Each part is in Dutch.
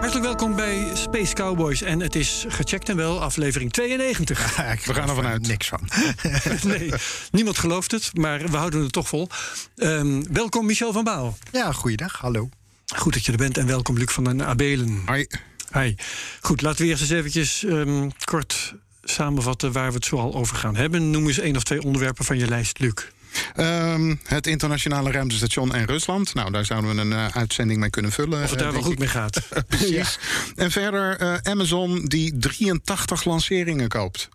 Hartelijk welkom bij Space Cowboys. En het is gecheckt en wel aflevering 92. We gaan er vanuit. Niks van. nee, niemand gelooft het, maar we houden het toch vol. Ehm, welkom Michel van Baal. Ja, goeiedag. Hallo. Goed dat je er bent en welkom Luc van den Abelen. Hoi. Hi. Goed, laten we eerst eens eventjes ehm, kort samenvatten waar we het zoal over gaan hebben. Noem eens één of twee onderwerpen van je lijst, Luc. Ehm, het internationale ruimtestation en Rusland. Nou, daar zouden we een eh, uitzending mee kunnen vullen. Of het eh, daar wel denk goed mee gaat. Precies. En verder eh, Amazon die 83 lanceringen koopt.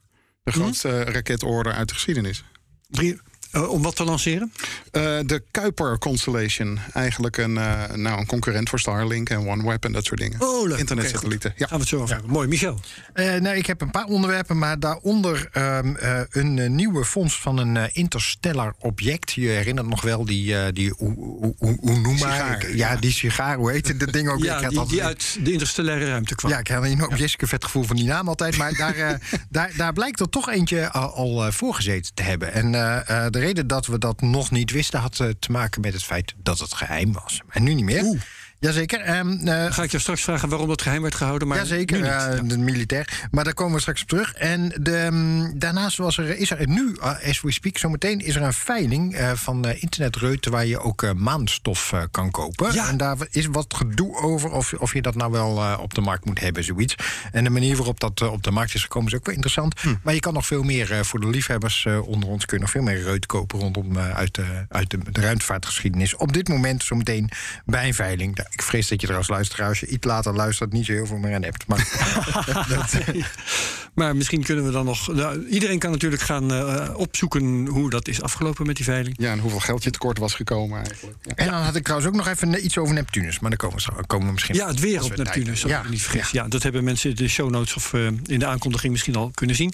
De Hm? grootste raketorder uit de geschiedenis. Drie, eh, om wat te lanceren? Eh, de Kuiper Constellation. Eigenlijk een, eh, nou, een concurrent voor Starlink en OneWeb en dat soort dingen. Oh, leuk. Internetsatellieten. Gaan we het zo over hebben. Mooi, Michel. Eh, nou, ik heb een paar onderwerpen, maar daaronder ehm, eh, een nieuwe fonds van een eh, interstellar object. Je herinnert nog wel die, eh die Onuma? Sigaar, Ik- ja, die sigaar. Hoe heet dat ding ook? weer? Ja, Ik had die, altijd- die uit de interstellaire ruimte kwam. Ja, ik had een enorm Jessica vet gevoel van die naam altijd. Maar daar, daar, daar blijkt er toch eentje al, al voor gezeten te hebben. En eh, eh, de reden dat we dat nog niet wisten... had eh, te maken met het feit dat het geheim was. En nu niet meer. Jazeker. ehm, eh, Ga ik jou straks vragen waarom dat geheim werd gehouden. Maar Jazeker, nu niet. eh, Ja. de militair. Maar daar komen we straks op terug. En de, mm, daarnaast was er, is er nu, uh, as we speak, zometeen is er een veiling eh, van internetreuten waar je ook eh, maanstof eh, kan kopen. Ja. En daar is wat gedoe over of, of je dat nou wel eh, op de markt moet hebben, zoiets. En de manier waarop dat eh, op de markt is gekomen is ook wel interessant. Hm. Maar je kan nog veel meer eh, voor de liefhebbers eh, onder ons kunnen nog veel meer reut kopen rondom eh, uit, de, uit de, de ruimtevaartgeschiedenis. Op dit moment zometeen bij een veiling. Ik vrees dat je er als luisteraar, als je iets later luistert, niet zo heel veel meer aan hebt. Maar Maar misschien kunnen we dan nog. Nou, iedereen kan natuurlijk gaan eh, opzoeken hoe dat is afgelopen met die veiling. Ja, en hoeveel geld je tekort was gekomen eigenlijk. Ja. En dan had ik trouwens ook nog even iets over Neptunus. Maar daar komen we, komen we misschien Ja, het weer op we Neptunus, me niet vergis. Ja. dat hebben mensen in de show notes of eh, in de aankondiging misschien al kunnen zien.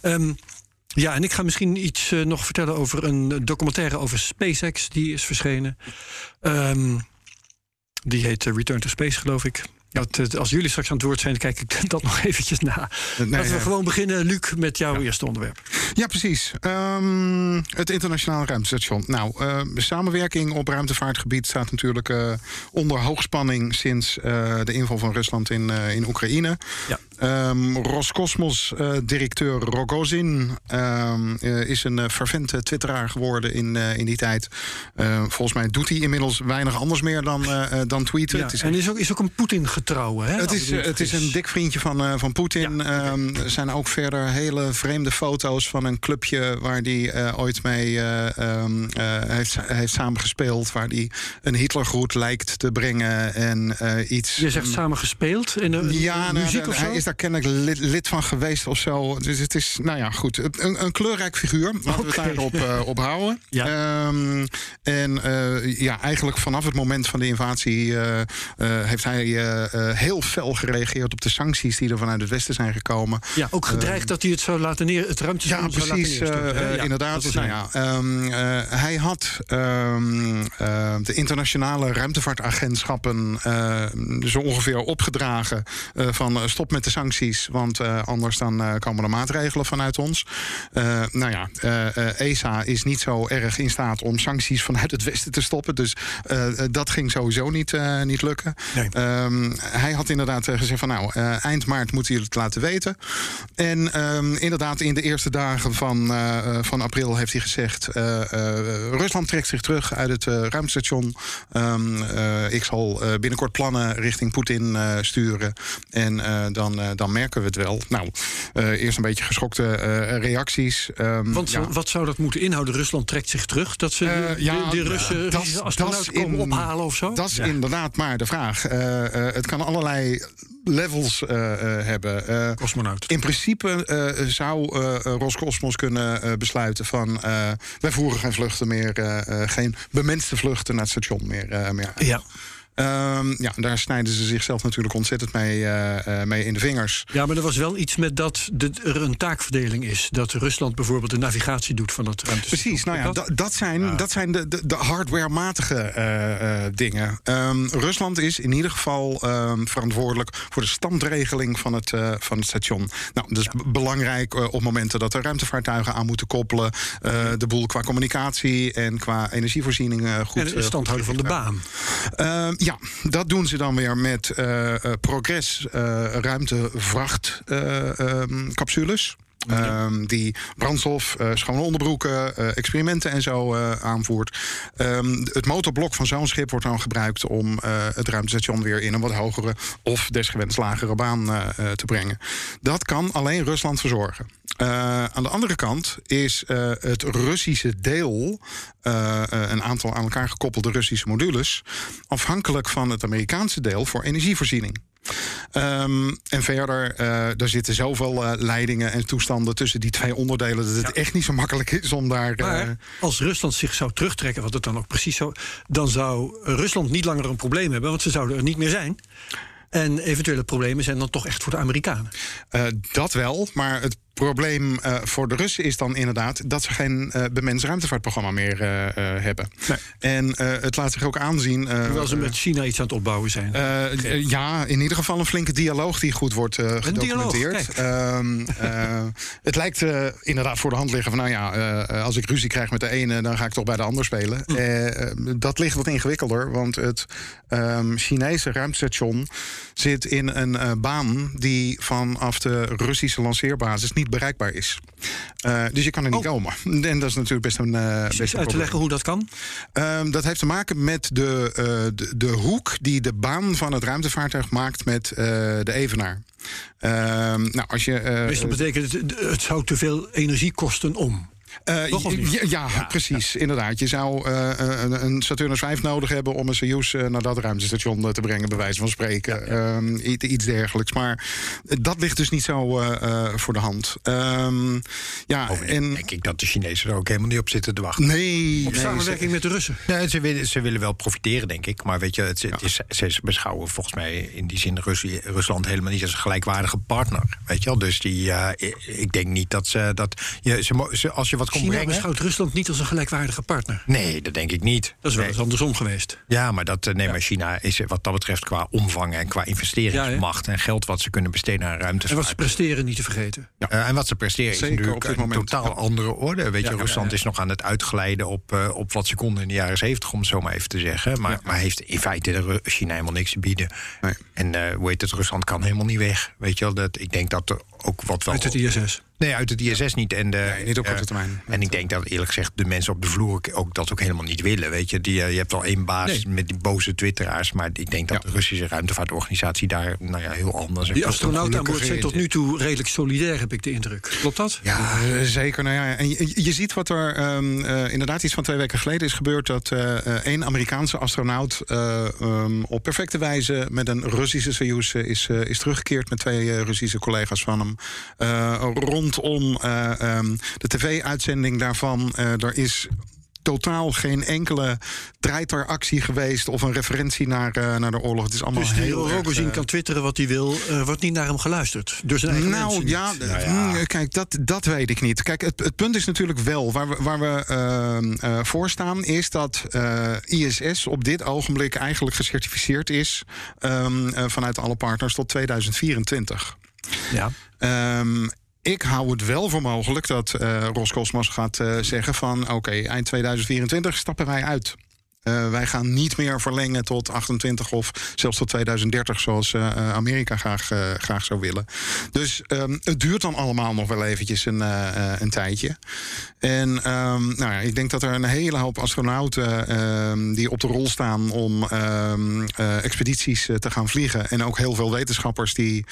Ehm, ja, en ik ga misschien iets eh, nog vertellen over een documentaire over SpaceX. Die is verschenen. Ehm, die heet eh, Return to Space, geloof ik. Dat, als jullie straks aan het woord zijn, dan kijk ik dat nog eventjes na. Nee, Laten we gewoon beginnen, Luc, met jouw eerste onderwerp. Ja, precies. Ehm, het internationale ruimtestation. Nou, de samenwerking op ruimtevaartgebied staat natuurlijk eh, onder hoogspanning sinds de inval van Rusland in, in Oekraïne. Ja. Ehm, Roscosmos-directeur Rogozin ehm, eh, is een uh, fervente twitteraar geworden in, in die tijd. Uh, volgens mij doet hij inmiddels weinig anders meer dan, dan tweeten. Ja, het is en is ook, is ook een Poetin-getrouwe, hè? het is, het is een dik vriendje van, van Poetin. Ja, um, er zijn ook verder hele vreemde foto's van een clubje waar hij ooit mee um, heeft, heeft samengespeeld. Waar hij een Hitlergroet lijkt te brengen en iets. Je zegt samen gespeeld in de ja, muziek nou, of zo? Hij is daar kennelijk lid, lid, van geweest of zo. Dus het is, nou ja, goed. Een, een kleurrijk figuur. Laten we het daarop uh, op houden. Ja. Um, en uh, ja, eigenlijk vanaf het moment van de invasie uh, heeft hij heel fel gereageerd op de sancties die er vanuit het Westen zijn gekomen. Ja, ook gedreigd dat hij het zou laten neer, het ruimte ja, zou precies, laten ja, inderdaad. Nou ja, um, hij had um, de internationale ruimtevaartagentschappen zo ongeveer opgedragen van stop met de sancties, want uh, anders dan uh, komen er maatregelen vanuit ons. Uh, nou ja, ESA is niet zo erg in staat om sancties vanuit het Westen te stoppen, dus dat ging sowieso niet, niet lukken. Nee. Um, hij had inderdaad gezegd van nou, eind maart moeten jullie het laten weten. En um, inderdaad, in de eerste dagen van, van april heeft hij gezegd: Rusland trekt zich terug uit het ruimtestation. Um, ik zal binnenkort plannen richting Poetin sturen. En dan, uh, dan merken we het wel. Nou, uh, eerst een beetje geschokte uh, reacties. Um, Want ja. wat zou dat moeten inhouden? Rusland trekt zich terug? Dat ze de, ja, de, Russen Russische astronauten komen in- ophalen of zo? Dat is Ja. inderdaad maar de vraag. Eh, eh, het kan allerlei levels eh, eh, hebben. Eh, Cosmonaut. in principe eh, zou eh, eh, Roscosmos kunnen eh, besluiten van... eh, wij voeren geen vluchten meer, eh, eh, geen bemenste vluchten naar het station meer. eh, meer. Ja. Ehm, ja, daar snijden ze zichzelf natuurlijk ontzettend mee, eh, eh, mee in de vingers. Ja, maar er was wel iets met dat de, er een taakverdeling is. Dat Rusland bijvoorbeeld de navigatie doet van dat ruimte. Precies, nou ja, dat, dat zijn, dat zijn de, de, de hardware-matige eh, dingen. Ehm, Rusland is in ieder geval ehm, verantwoordelijk voor de standregeling van het, van het station. Nou, dat is belangrijk op momenten dat er ruimtevaartuigen aan moeten koppelen. de boel qua communicatie en qua energievoorziening goed. en het goed stand houden van de baan. Ehm, ja, dat doen ze dan weer met eh eh, progress eh Ehm, die brandstof, eh, schone onderbroeken, eh, experimenten en zo eh, aanvoert. Ehm, het motorblok van zo'n schip wordt dan gebruikt om het ruimtestation weer in een wat hogere of desgewenst lagere baan te brengen. Dat kan alleen Rusland verzorgen. Aan de andere kant is het Russische deel, een aantal aan elkaar gekoppelde Russische modules, afhankelijk van het Amerikaanse deel voor energievoorziening. Ehm, en verder, eh er zitten zoveel eh, leidingen en toestanden tussen die twee onderdelen dat het echt niet zo makkelijk is om daar. eh, Maar als Rusland zich zou terugtrekken, wat het dan ook precies zo, dan zou Rusland niet langer een probleem hebben, want ze zouden er niet meer zijn. En eventuele problemen zijn dan toch echt voor de Amerikanen. Eh, dat wel, maar het probleem eh, voor de Russen is dan inderdaad dat ze geen eh bemens ruimtevaartprogramma meer eh, hebben. Nee. En het laat zich ook aanzien. Hoewel ze met China iets aan het opbouwen zijn. Ja, in ieder geval een flinke dialoog die goed wordt gedocumenteerd. dialoog, Ehm, eh, het lijkt inderdaad voor de hand liggen van, nou ja, als ik ruzie krijg met de ene, dan ga ik toch bij de ander spelen. Eh, dat ligt wat ingewikkelder, want het ehm, Chinese ruimtestation zit in een baan die vanaf de Russische lanceerbasis niet bereikbaar is. Eh, dus je kan er niet Oh. komen. En dat is natuurlijk best een. Is best uit te probleem. leggen hoe dat kan? Ehm, dat heeft te maken met de, eh, de, de hoek die de baan van het ruimtevaartuig maakt met de Evenaar. Ehm, nou, als je. Dus dat betekent, het, het zou te veel energie kosten om. Eh, ja, ja, precies, inderdaad. Je zou eh, een, een Saturnus 5 nodig hebben om een Soyuz eh, naar dat ruimtestation eh, te brengen, bij wijze van spreken. Ehm, iets dergelijks. Maar eh, dat ligt dus niet zo eh, eh, voor de hand. Ehm, ja, Bovendien en. denk ik dat de Chinezen er ook helemaal niet op zitten te wachten. Nee, Op nee, samenwerking met de Russen. Nee, ze, willen, ze willen wel profiteren, denk ik. Maar weet je, het, het is, ze beschouwen volgens mij in die zin Russie- Rusland helemaal niet als een gelijkwaardige partner. Weet je wel? Dus die, eh, ik- denk niet dat ze. Dat, je, ze- als je wat kon China brengen. beschouwt Rusland niet als een gelijkwaardige partner. Nee, dat denk ik niet. Dat is wel Nee. eens andersom geweest. Ja, maar, dat, eh, nee, maar China is wat dat betreft qua omvang en qua investeringsmacht en geld wat ze kunnen besteden aan En wat ze presteren niet te vergeten. Eh, en wat ze presteren is natuurlijk op dit een moment, totaal ja. andere orde. Weet je, Ja, ja, Rusland ja. is nog aan het uitglijden op, eh, op wat ze konden in de jaren zeventig, om het zo maar even te zeggen. Maar, maar heeft in feite China helemaal niks te bieden. Nee. En eh, hoe heet het, Rusland kan helemaal niet weg. Weet je wel, dat, ik denk dat er ook wat wel. Uit het ISS. Nee, uit het ISS niet. En de, Nee, niet op korte eh, termijn. En ik denk dat eerlijk gezegd de mensen op de vloer ook dat ook helemaal niet willen. Weet je, die, eh, je hebt al één baas Nee. met die boze twitteraars. Maar ik denk dat Ja. de Russische ruimtevaartorganisatie daar nou ja, heel anders Die astronauten aan boord zijn tot nu toe redelijk solidair, heb ik de indruk. Klopt dat? Ja, eh, zeker. Nou ja, en je, je ziet wat er ehm, eh, inderdaad iets van twee weken geleden is gebeurd. Dat eh, eh, één Amerikaanse astronaut eh, ehm, op perfecte wijze met een Russische Soyuz eh, is, eh, is teruggekeerd met twee eh, Russische collega's van hem. Eh, rondom eh, ehm, de tv-uitzending daarvan. eh, er is totaal geen enkele treiteractie geweest of een referentie naar, eh, naar de oorlog. Het is allemaal Dus die heel erg, Rogozin kan twitteren wat hij wil, eh, wordt niet naar hem geluisterd. Eigen nou ja, hmm, kijk, dat, dat weet ik niet. Kijk, het, het punt is natuurlijk wel, waar we, waar we ehm, eh, voor staan, is dat eh, ISS op dit ogenblik eigenlijk gecertificeerd is ehm, eh, vanuit alle partners tot 2024. Ja. Ehm, ik hou het wel voor mogelijk dat eh, Roscosmos gaat eh, zeggen van... oké, eind 2024 stappen wij uit. Eh, wij gaan niet meer verlengen tot 28 of zelfs tot 2030... zoals eh, eh, Amerika graag, graag zou willen. Dus ehm, het duurt dan allemaal nog wel eventjes een, een tijdje. En ehm, nou ja, ik denk dat er een hele hoop astronauten... ehm, die op de rol staan om expedities te gaan vliegen... en ook heel veel wetenschappers die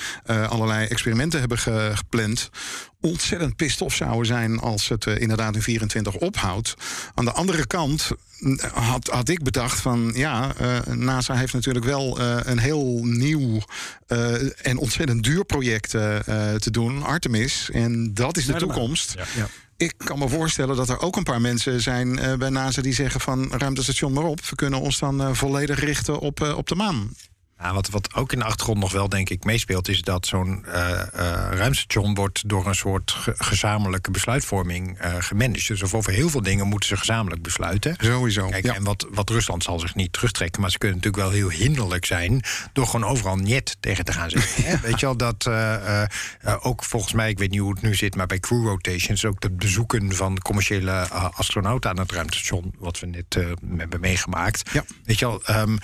allerlei experimenten hebben ge- gepland ontzettend pissed off zouden zijn als het eh, inderdaad in 24 ophoudt. Aan de andere kant mm, had, had ik bedacht van ja, eh, NASA heeft natuurlijk wel eh, een heel nieuw eh, en ontzettend duur project te doen, Artemis. En dat is de toekomst. Ja. ik kan me voorstellen dat er ook een paar mensen zijn eh, bij NASA die zeggen van ruimtestation maar op. We kunnen ons dan eh, volledig richten op, eh, op de maan. Ja, wat, wat ook in de achtergrond nog wel, denk ik, meespeelt, is dat zo'n eh, ruimtestation wordt door een soort ge- gezamenlijke besluitvorming eh gemanaged. Dus over heel veel dingen moeten ze gezamenlijk besluiten. Sowieso. Kijk, ja. en wat, wat Rusland zal zich niet terugtrekken, maar ze kunnen natuurlijk wel heel hinderlijk zijn door gewoon overal niet tegen te gaan zeggen. hè? Weet je wel dat ook volgens mij, ik weet niet hoe het nu zit, maar bij crew rotations ook de bezoeken van commerciële astronauten aan het ruimtestation, wat we net hebben meegemaakt. Ja. Weet je wel, ehm,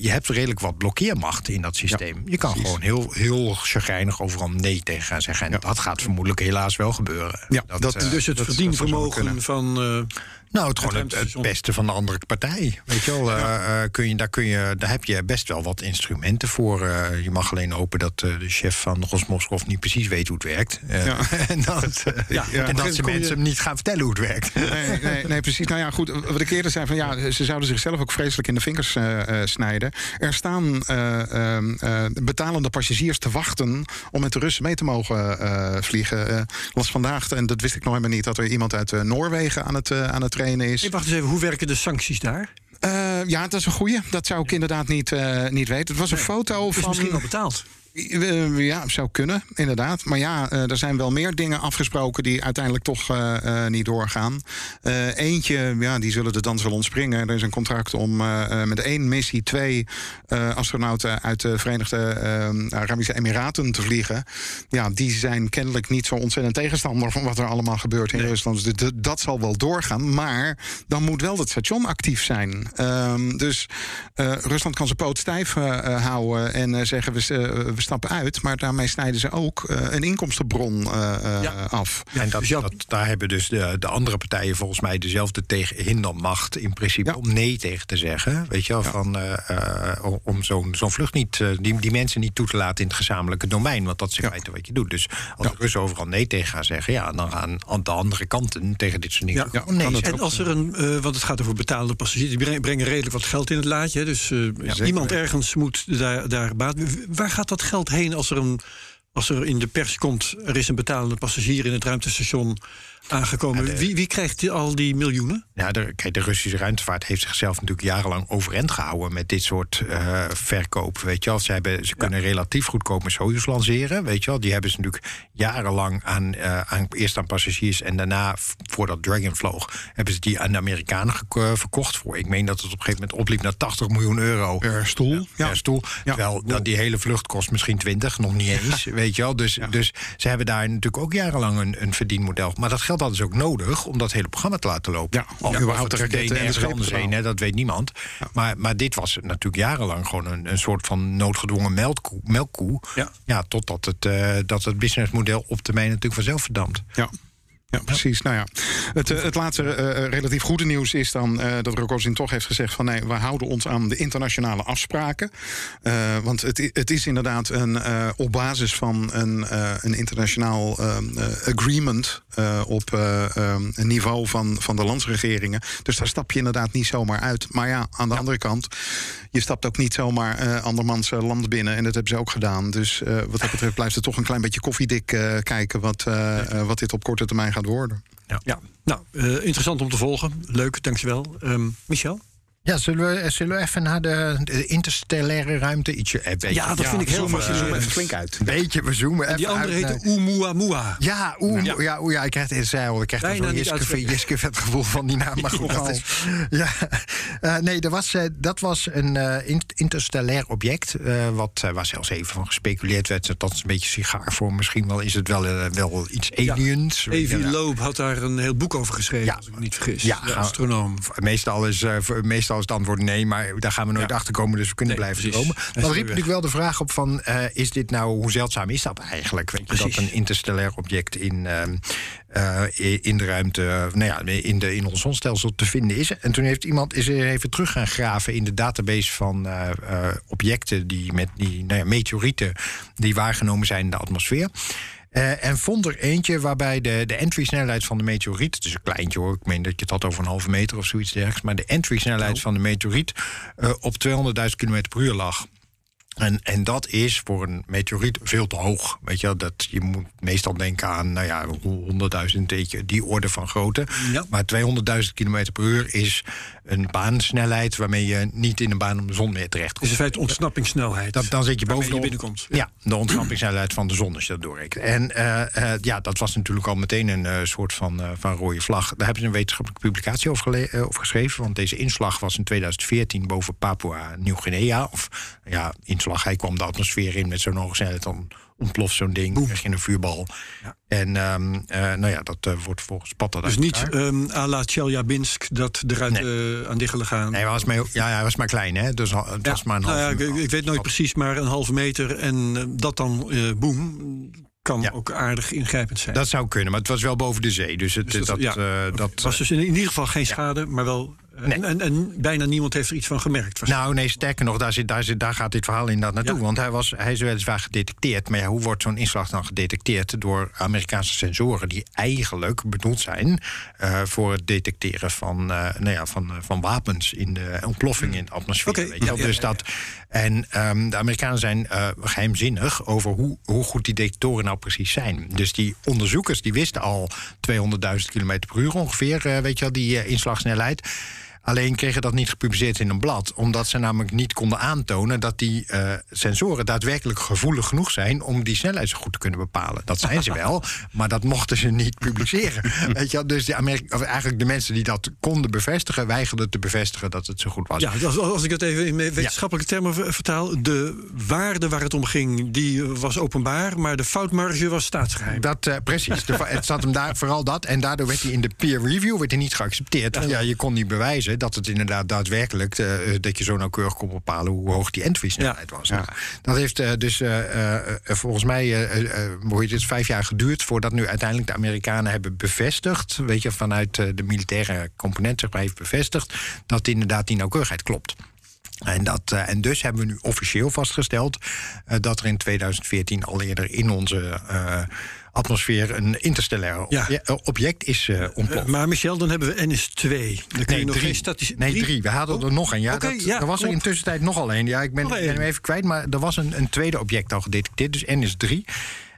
je hebt redelijk wat blokkeermacht in dat systeem. je kan precies. gewoon heel, heel chagrijnig overal nee tegen gaan zeggen. En Ja. dat gaat vermoedelijk helaas wel gebeuren. Ja, dat- eh, dus het dat- verdienvermogen van... eh, nou, het, gewoon het, beste van de andere partij. Weet je wel, eh, eh, kun je, daar, kun je, daar heb je best wel wat instrumenten voor. Eh, je mag alleen hopen dat de chef van Rosmosrov niet precies weet hoe het werkt. Ja. en dat, Ja, en dat ze je- mensen hem niet gaan vertellen hoe het werkt. Nee, nee, nee, precies. Nou ja, goed. Wat ik eerder zei van ja, ze zouden zichzelf ook vreselijk in de vingers snijden. Er staan eh, ehm, eh, betalende passagiers te wachten om met de Russen mee te mogen vliegen. Las vandaag, en dat wist ik nog helemaal niet, dat er iemand uit Noorwegen aan het, aan het is. hey, wacht eens even, hoe werken de sancties daar? Eh, ja, dat is een goeie. Dat zou ik inderdaad niet, eh, niet weten. Het was een foto Is van. misschien al betaald. Eh, ja, zou kunnen, inderdaad. Maar ja, eh, er zijn wel meer dingen afgesproken die uiteindelijk toch eh, niet doorgaan. Eentje, ja, die zullen de dans wel ontspringen. Er is een contract om met één missie twee astronauten uit de Verenigde Arabische Emiraten te vliegen. Ja, die zijn kennelijk niet zo ontzettend tegenstander van wat er allemaal gebeurt in Rusland. Dus d- dat zal wel doorgaan. Maar dan moet wel het station actief zijn. Ehm, dus Rusland kan zijn poot stijf houden en zeggen we, stappen uit. Maar daarmee snijden ze ook eh, een inkomstenbron eh, eh, Ja. af. en dat, dus dat, daar hebben dus de, de andere partijen volgens mij dezelfde tegenhindermacht in principe Ja. om nee tegen te zeggen. Weet je wel, van, eh, eh, om- zo'n zo'n vlucht niet, die, die mensen niet toe te laten in het gezamenlijke domein. Want dat is in Ja. feite wat je doet. Dus als de Russen overal nee tegen gaan zeggen, ja, dan gaan aan de andere kanten tegen dit soort dingen Ja, nee. En als er een, want het gaat over betaalde passagiers, die breng- brengen redelijk wat geld in het laadje. Dus iemand ergens moet daar, daar baat. Waar gaat dat geld heen als er, een, als er in de pers komt, er is een betalende passagier in het ruimtestation aangekomen? Ja, de- wie, wie krijgt die- al die miljoenen? Ja, de, kijk, de Russische ruimtevaart heeft zichzelf natuurlijk jarenlang overeind gehouden met dit soort eh, verkoop. Weet je wel, ze, hebben, ze kunnen relatief goedkoop met Soyuz lanceren. Weet je wel, die hebben ze natuurlijk jarenlang aan, eh, aan eerst aan passagiers en daarna, voordat Dragon vloog, hebben ze die aan de Amerikanen eh, verkocht voor. Ik meen dat het op een gegeven moment opliep naar 80 miljoen euro. Per stoel. Ja, per stoel. Terwijl dat die hele vlucht kost misschien 20, nog niet eens. Weet je wel. Dus, dus ze hebben daar natuurlijk ook jarenlang een, een verdienmodel. Maar dat geld hadden ze ook nodig om dat hele programma te laten lopen. Ja, om überhaupt de raketten en de anders heen, hè, dat weet niemand. Maar, maar dit was natuurlijk jarenlang gewoon een, een soort van noodgedwongen melkkoe. melkkoe. Ja. totdat het, eh, dat het businessmodel op termijn natuurlijk vanzelf verdampt. Ja. Ja, precies. Nou ja, het, eh, het laatste eh, relatief goede nieuws is dan eh, dat Rogozin toch heeft gezegd van nee, we houden ons aan de internationale afspraken. Eh, want het, het is inderdaad een, eh, op basis van een, eh, een internationaal eh, eh, agreement eh, op eh, eh, een niveau van, van de landsregeringen. Dus daar stap je inderdaad niet zomaar uit. Maar ja, aan de andere kant, je stapt ook niet zomaar eh andermans eh, land binnen. En dat hebben ze ook gedaan. Dus eh, wat dat betreft blijft het toch een klein beetje koffiedik eh, kijken wat, wat dit op korte termijn gaat worden. Ja, nou, eh, interessant om te volgen. Leuk, dankjewel. Ehm Michel? Ja, zullen we, zullen we even naar de, de interstellaire ruimte ietsje... eh, beetje- Ja, dat vind ik heel mooi. eh, even flink uit. Een beetje, we zoomen En die andere uit heette Oumuamua. Ja, oeh, Ja. ja. ja, ik krijg het ik krijg Bijna niet Jiske, vet gevoel van die naam. Maar goed, dat is, ja. Eh, nee, er was, eh, dat was een eh, in- interstellair object. eh, wat, eh, waar zelfs even van gespeculeerd werd. Dat is een beetje sigaarvorm. Misschien wel is het wel, eh, wel iets aliens. Evie Ja. Loeb had daar een heel boek over geschreven, als ik me niet vergis. Ja, we- astronoom. Meestal is, eh, voor- meestal is het antwoord nee, maar daar gaan we nooit Ja. achter komen, dus we kunnen Nee, blijven precies. dromen. Dan riep natuurlijk wel de vraag op van, eh, is dit nou, hoe zeldzaam is dat eigenlijk? Weet je, dat een interstellair object in, ehm, eh, in de ruimte, nou ja, in, de, in ons zonstelsel te vinden is. En toen heeft iemand is er even terug gaan graven in de database van eh, eh, objecten die met die nou ja, meteorieten die waargenomen zijn in de atmosfeer. Eh, en vond er eentje waarbij de, de entry-snelheid van de meteoriet... het is een kleintje hoor, ik meen dat je het had over een halve meter of zoiets dergelijks... maar de entry-snelheid van de meteoriet eh, op 200.000 km per uur lag. En, en dat is voor een meteoriet veel te hoog. Weet je, dat, je moet meestal denken aan nou ja, 100.000, weet je, die orde van grootte. Ja. Maar 200.000 km per uur is een baansnelheid waarmee je niet in een baan om de zon meer terecht is komt. in feite ontsnappingssnelheid. Dat, dan zit je boven je binnenkomt. Ja, de ontsnappingssnelheid van de zon, als je dat doorrekent. En eh, eh, ja, dat was natuurlijk al meteen een eh, soort van, van rode vlag. Daar hebben ze een wetenschappelijke publicatie over, over geschreven. Want deze inslag was in 2014 boven Papua Nieuw-Guinea. Of ja, inslag, hij kwam de atmosfeer in met zo'n hoge snelheid. Dan ontploft zo'n ding, krijg je een vuurbal. En ehm, eh, nou ja, dat eh, wordt volgens Pat dat Dus niet ehm à la dat eruit eh, aan diggelen gaan. Nee, hij was maar, ja, hij was maar klein, hè? Dus het was maar een nou ja, halve ik, ik weet nooit precies, maar een halve meter en dat dan boem kan Ja. ook aardig ingrijpend zijn. Dat zou kunnen, maar het was wel boven de zee. Dus, het, Dus dat, ja, dat was dus in, in ieder geval geen schade, maar wel. Nee. En, en, en bijna niemand heeft er iets van gemerkt. Nou, nee, sterker nog, daar, zit, daar, zit, daar gaat dit verhaal inderdaad naartoe. Ja. Want hij, was, hij is weliswaar gedetecteerd. Maar ja, hoe wordt zo'n inslag dan gedetecteerd? Door Amerikaanse sensoren die eigenlijk bedoeld zijn... eh, voor het detecteren van, eh, nou ja, van, eh, van wapens in de ontploffing in de atmosfeer. Weet je ja, dus dat, en ehm, de Amerikanen zijn eh, geheimzinnig over hoe, hoe goed die detectoren nou precies zijn. Dus die onderzoekers die wisten al 200.000 km per uur ongeveer, eh, weet je wel, die eh, inslagsnelheid. Alleen kregen dat niet gepubliceerd in een blad, omdat ze namelijk niet konden aantonen dat die eh, sensoren daadwerkelijk gevoelig genoeg zijn om die snelheid zo goed te kunnen bepalen. Dat zijn ze wel, maar dat mochten ze niet publiceren. Weet je? Dus de Amerika of eigenlijk de mensen die dat konden bevestigen, weigerden te bevestigen dat het zo goed was. Ja, als, als ik het even in wetenschappelijke termen ver- vertaal. De waarde waar het om ging, die was openbaar. Maar de foutmarge was staatsgeheim. Dat, eh, precies. De- het zat hem daar vooral dat. En daardoor werd hij in de peer review werd hij niet geaccepteerd. Ja, je kon niet bewijzen dat het inderdaad daadwerkelijk... eh, dat je zo nauwkeurig kon bepalen hoe hoog die entry-snelheid was. Nou, dat heeft eh, dus eh, eh, eh, volgens mij eh, eh, eh, hoe het, vijf jaar geduurd... voordat nu uiteindelijk de Amerikanen hebben bevestigd... weet je, vanuit eh, de militaire component zeg maar, heeft bevestigd... dat inderdaad die nauwkeurigheid klopt. En, dat, eh, en dus hebben we nu officieel vastgesteld eh, dat er in 2014 al eerder in onze eh, atmosfeer een interstellair Ja. eh, object is eh ontploft. Maar Michel, dan hebben we NS2. Dan kun je nog geen statische... Nee, drie. We hadden er nog een. Ja, dat, ja, er was er in tussentijd nogal een. Ja, ik ben, Nog ben hem even kwijt, maar er was een, een tweede object al gedetecteerd, dus NS3.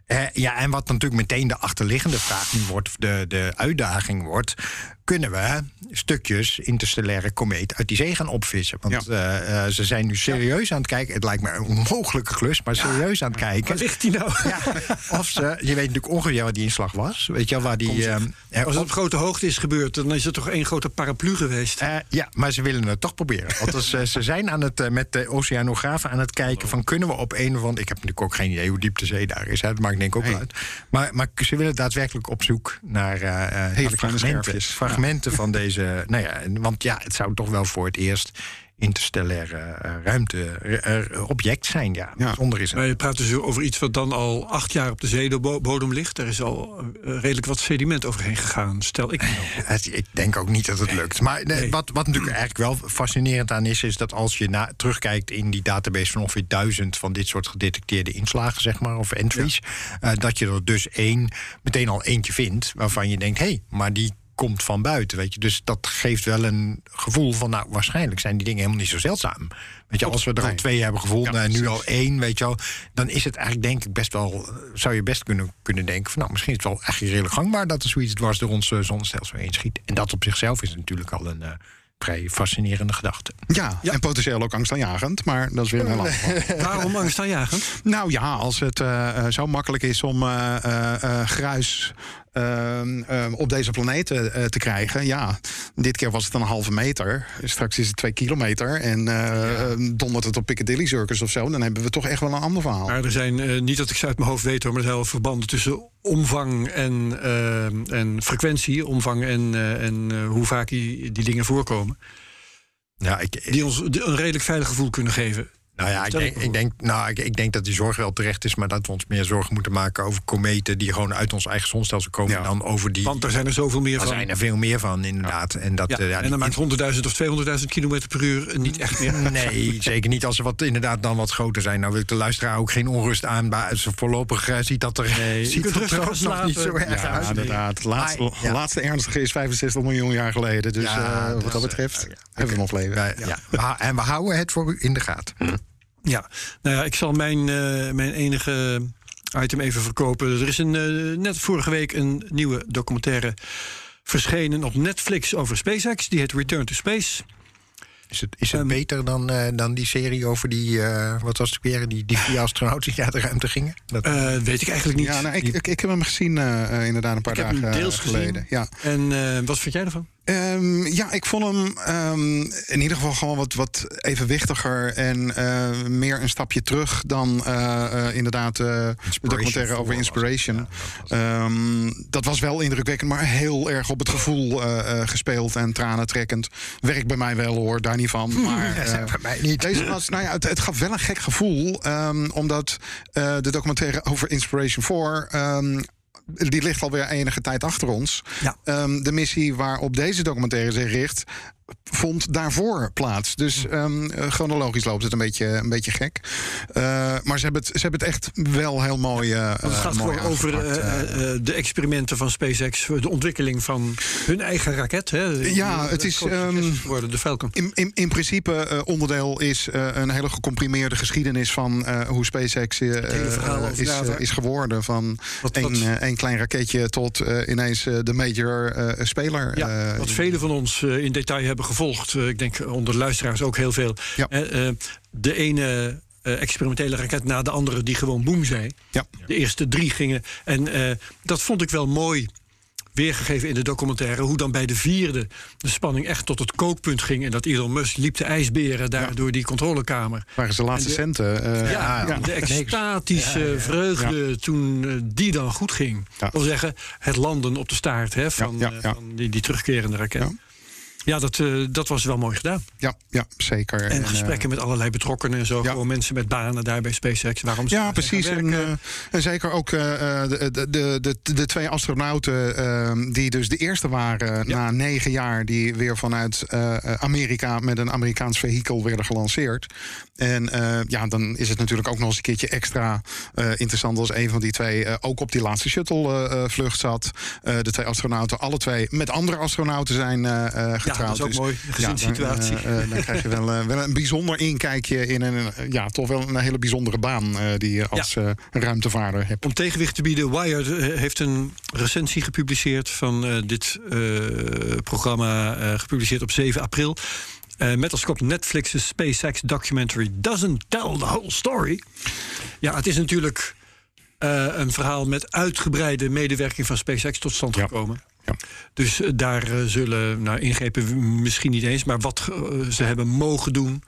Eh, ja, en wat natuurlijk meteen de achterliggende vraag nu wordt, of de, de uitdaging wordt, kunnen we stukjes interstellaire komeet uit die zee gaan opvissen? Want eh, eh, ze zijn nu serieus aan het kijken. Het lijkt me een onmogelijke klus, maar serieus aan het kijken. Waar ligt die nou? Ja, of ze, je weet natuurlijk ongeveer waar die inslag was. Weet je wel, waar die. eh, Als het op- grote hoogte is gebeurd, dan is het toch één grote paraplu geweest. eh, ja, maar ze willen het toch proberen. Althans, ze zijn aan het, met de oceanografen aan het kijken van kunnen we op een of andere... Ik heb natuurlijk ook geen idee hoe diep de zee daar is. Hè, dat maakt denk ik ook uit. Maar, maar ze willen daadwerkelijk op zoek naar eh, naar kleine fragmenten. Fragmenten van deze... Nou ja, en- want ja, het zou toch wel voor het eerst interstellaire eh, ruimte eh, object zijn. Ja, Ja. zonder is het. Maar je praat dus over iets wat dan al acht jaar op de zeebodem ligt. Daar is al eh, redelijk wat sediment overheen gegaan, stel ik. ik denk ook niet dat het lukt. Maar Nee. wat, wat natuurlijk eigenlijk wel fascinerend aan is, is dat als je na, terugkijkt in die database van ongeveer duizend van dit soort gedetecteerde inslagen, zeg maar, of entries, eh, dat je er dus één, meteen al eentje vindt waarvan je denkt, hé, hey, maar die komt van buiten, weet je. Dus dat geeft wel een gevoel van, nou, waarschijnlijk zijn die dingen helemaal niet zo zeldzaam. Weet je, als we er al twee hebben gevonden Ja, en nu al één, weet je wel, dan is het eigenlijk denk ik best wel, eh, zou je best kunnen, kunnen denken van, nou, misschien is het wel eigenlijk redelijk gangbaar dat er zoiets dwars door ons eh, zonnestelsel heen schiet. En dat op zichzelf is natuurlijk al een eh, vrij fascinerende gedachte. Ja, en potentieel ook angstaanjagend, maar dat is weer een heel ander. Waarom angstaanjagend? Nou ja, als het zo makkelijk is om eh, gruis ehm, ehm, op deze planeet eh, te krijgen. Ja, dit keer was het een halve meter. Straks is het twee kilometer. En eh, eh, dondert het op Piccadilly Circus of zo. Dan hebben we toch echt wel een ander verhaal. Maar er zijn, eh, niet dat ik ze uit mijn hoofd weet hoor, maar er zijn wel verbanden tussen omvang en, eh, en frequentie. Omvang en, eh, en eh, hoe vaak die, die dingen voorkomen. Ja, ik, Die ons een redelijk veilig gevoel kunnen geven. Nou ja, ik denk, ik denk, nou, ik, ik denk dat die zorg wel terecht is, maar dat we ons meer zorgen moeten maken over kometen die gewoon uit ons eigen zonnestelsel komen. Ja. Dan over die. Want er zijn er zoveel meer er van. zijn er veel meer van, inderdaad. En, dat, Ja, eh, ja, en dan maakt 100.000 of 200.000 kilometer per uur niet echt meer. Nee, zeker niet als ze wat, inderdaad dan wat groter zijn. Nou wil ik de luisteraar ook geen onrust aan. Maar ze voorlopig eh, ziet dat er, Nee, ziet dat er ook nog niet zo erg Ja, uit. inderdaad. Laatste, laatste ernstige is 65 miljoen jaar geleden. Dus eh, wat dat betreft eh, hebben we nog leven. En we houden het voor u in de gaten. Ja, nou ja, ik zal mijn, eh, mijn enige item even verkopen. Er is een, eh, net vorige week een nieuwe documentaire verschenen op Netflix over SpaceX. Die heet Return to Space. Is het, is het Ehm, beter dan, eh, dan die serie over die, eh, wat was het weer, die, die vier astronauten die uit de ruimte gingen? Dat, Eh, weet ik eigenlijk niet. Ja, nou, ik, ik, ik heb hem gezien inderdaad een paar Ik heb hem dagen deels geleden. gezien. Ja. En eh, wat vind jij ervan? Ehm, ja, ik vond hem ehm, in ieder geval gewoon wat, wat evenwichtiger en eh, meer een stapje terug dan eh, eh, inderdaad de documentaire over was Inspiration. ja, dat was- Ehm, dat was wel indrukwekkend, maar heel erg op het gevoel gespeeld en tranentrekkend. Werkt bij mij wel hoor, daar niet van. Maar, bij mij niet. Deze was, nou ja, het, het gaf wel een gek gevoel. omdat de documentaire over Inspiration 4. Die ligt alweer enige tijd achter ons. Ja. Ehm, de missie waarop deze documentaire zich richt. Vond daarvoor plaats. Dus ehm, eh, chronologisch loopt het een beetje, een beetje gek. Eh, maar ze hebben, het, ze hebben het echt wel heel mooi. Want het gaat mooi gewoon over de experimenten van SpaceX, de ontwikkeling van hun eigen raket. Hè. Ja, het is, ehm, is geworden, de Falcon. In, in, in principe onderdeel is een hele gecomprimeerde geschiedenis van hoe SpaceX is, is geworden. Van één klein raketje tot ineens de major speler. Ja, wat velen van ons in detail hebben gevolgd. eh, ik denk onder de luisteraars ook heel veel. Ja. Eh, de ene eh, experimentele raket na de andere die gewoon boem zei. Ja. De eerste drie gingen. En eh, dat vond ik wel mooi weergegeven in de documentaire. Hoe dan bij de vierde de spanning echt tot het kookpunt ging. En dat Elon Musk liep de ijsberen daar door die controlekamer. waren zijn laatste de- centen. eh, Ja, ja. de extatische vreugde toen die dan goed ging. Ja. Dat wil zeggen, het landen op de staart hè, van, Ja, ja, ja. van die, die terugkerende raket. Ja. Dat, eh, dat was wel mooi gedaan. ja, ja, zeker. En eh, gesprekken met allerlei betrokkenen en zo. ja. Gewoon mensen met banen daar bij SpaceX. Waarom ze Ja, precies. En, eh, en zeker ook eh, eh, de, de, de, de, twee astronauten eh, die dus de eerste waren na negen jaar, die weer vanuit eh, Amerika met een Amerikaans vehikel werden gelanceerd. En eh, ja, dan is het natuurlijk ook nog eens een keertje extra eh, interessant als een van die twee eh, ook op die laatste shuttle-vlucht zat. Eh, de twee astronauten, alle twee met andere astronauten zijn eh, eh, dat is ook Dus mooi. Gezinssituatie. Ja, dan, eh, eh, dan krijg je wel, eh, wel een bijzonder inkijkje in een, ja, toch wel een hele bijzondere baan die je als ruimtevaarder hebt. Om tegenwicht te bieden, Wired heeft een recensie gepubliceerd van dit programma, gepubliceerd op 7 april. Eh, met als kop Netflix's SpaceX documentary doesn't tell the whole story. Ja, het is natuurlijk een verhaal met uitgebreide medewerking van SpaceX tot stand Ja. gekomen. Dus eh, daar eh, zullen nou, ingrepen misschien niet eens, maar wat eh, ze hebben mogen doen,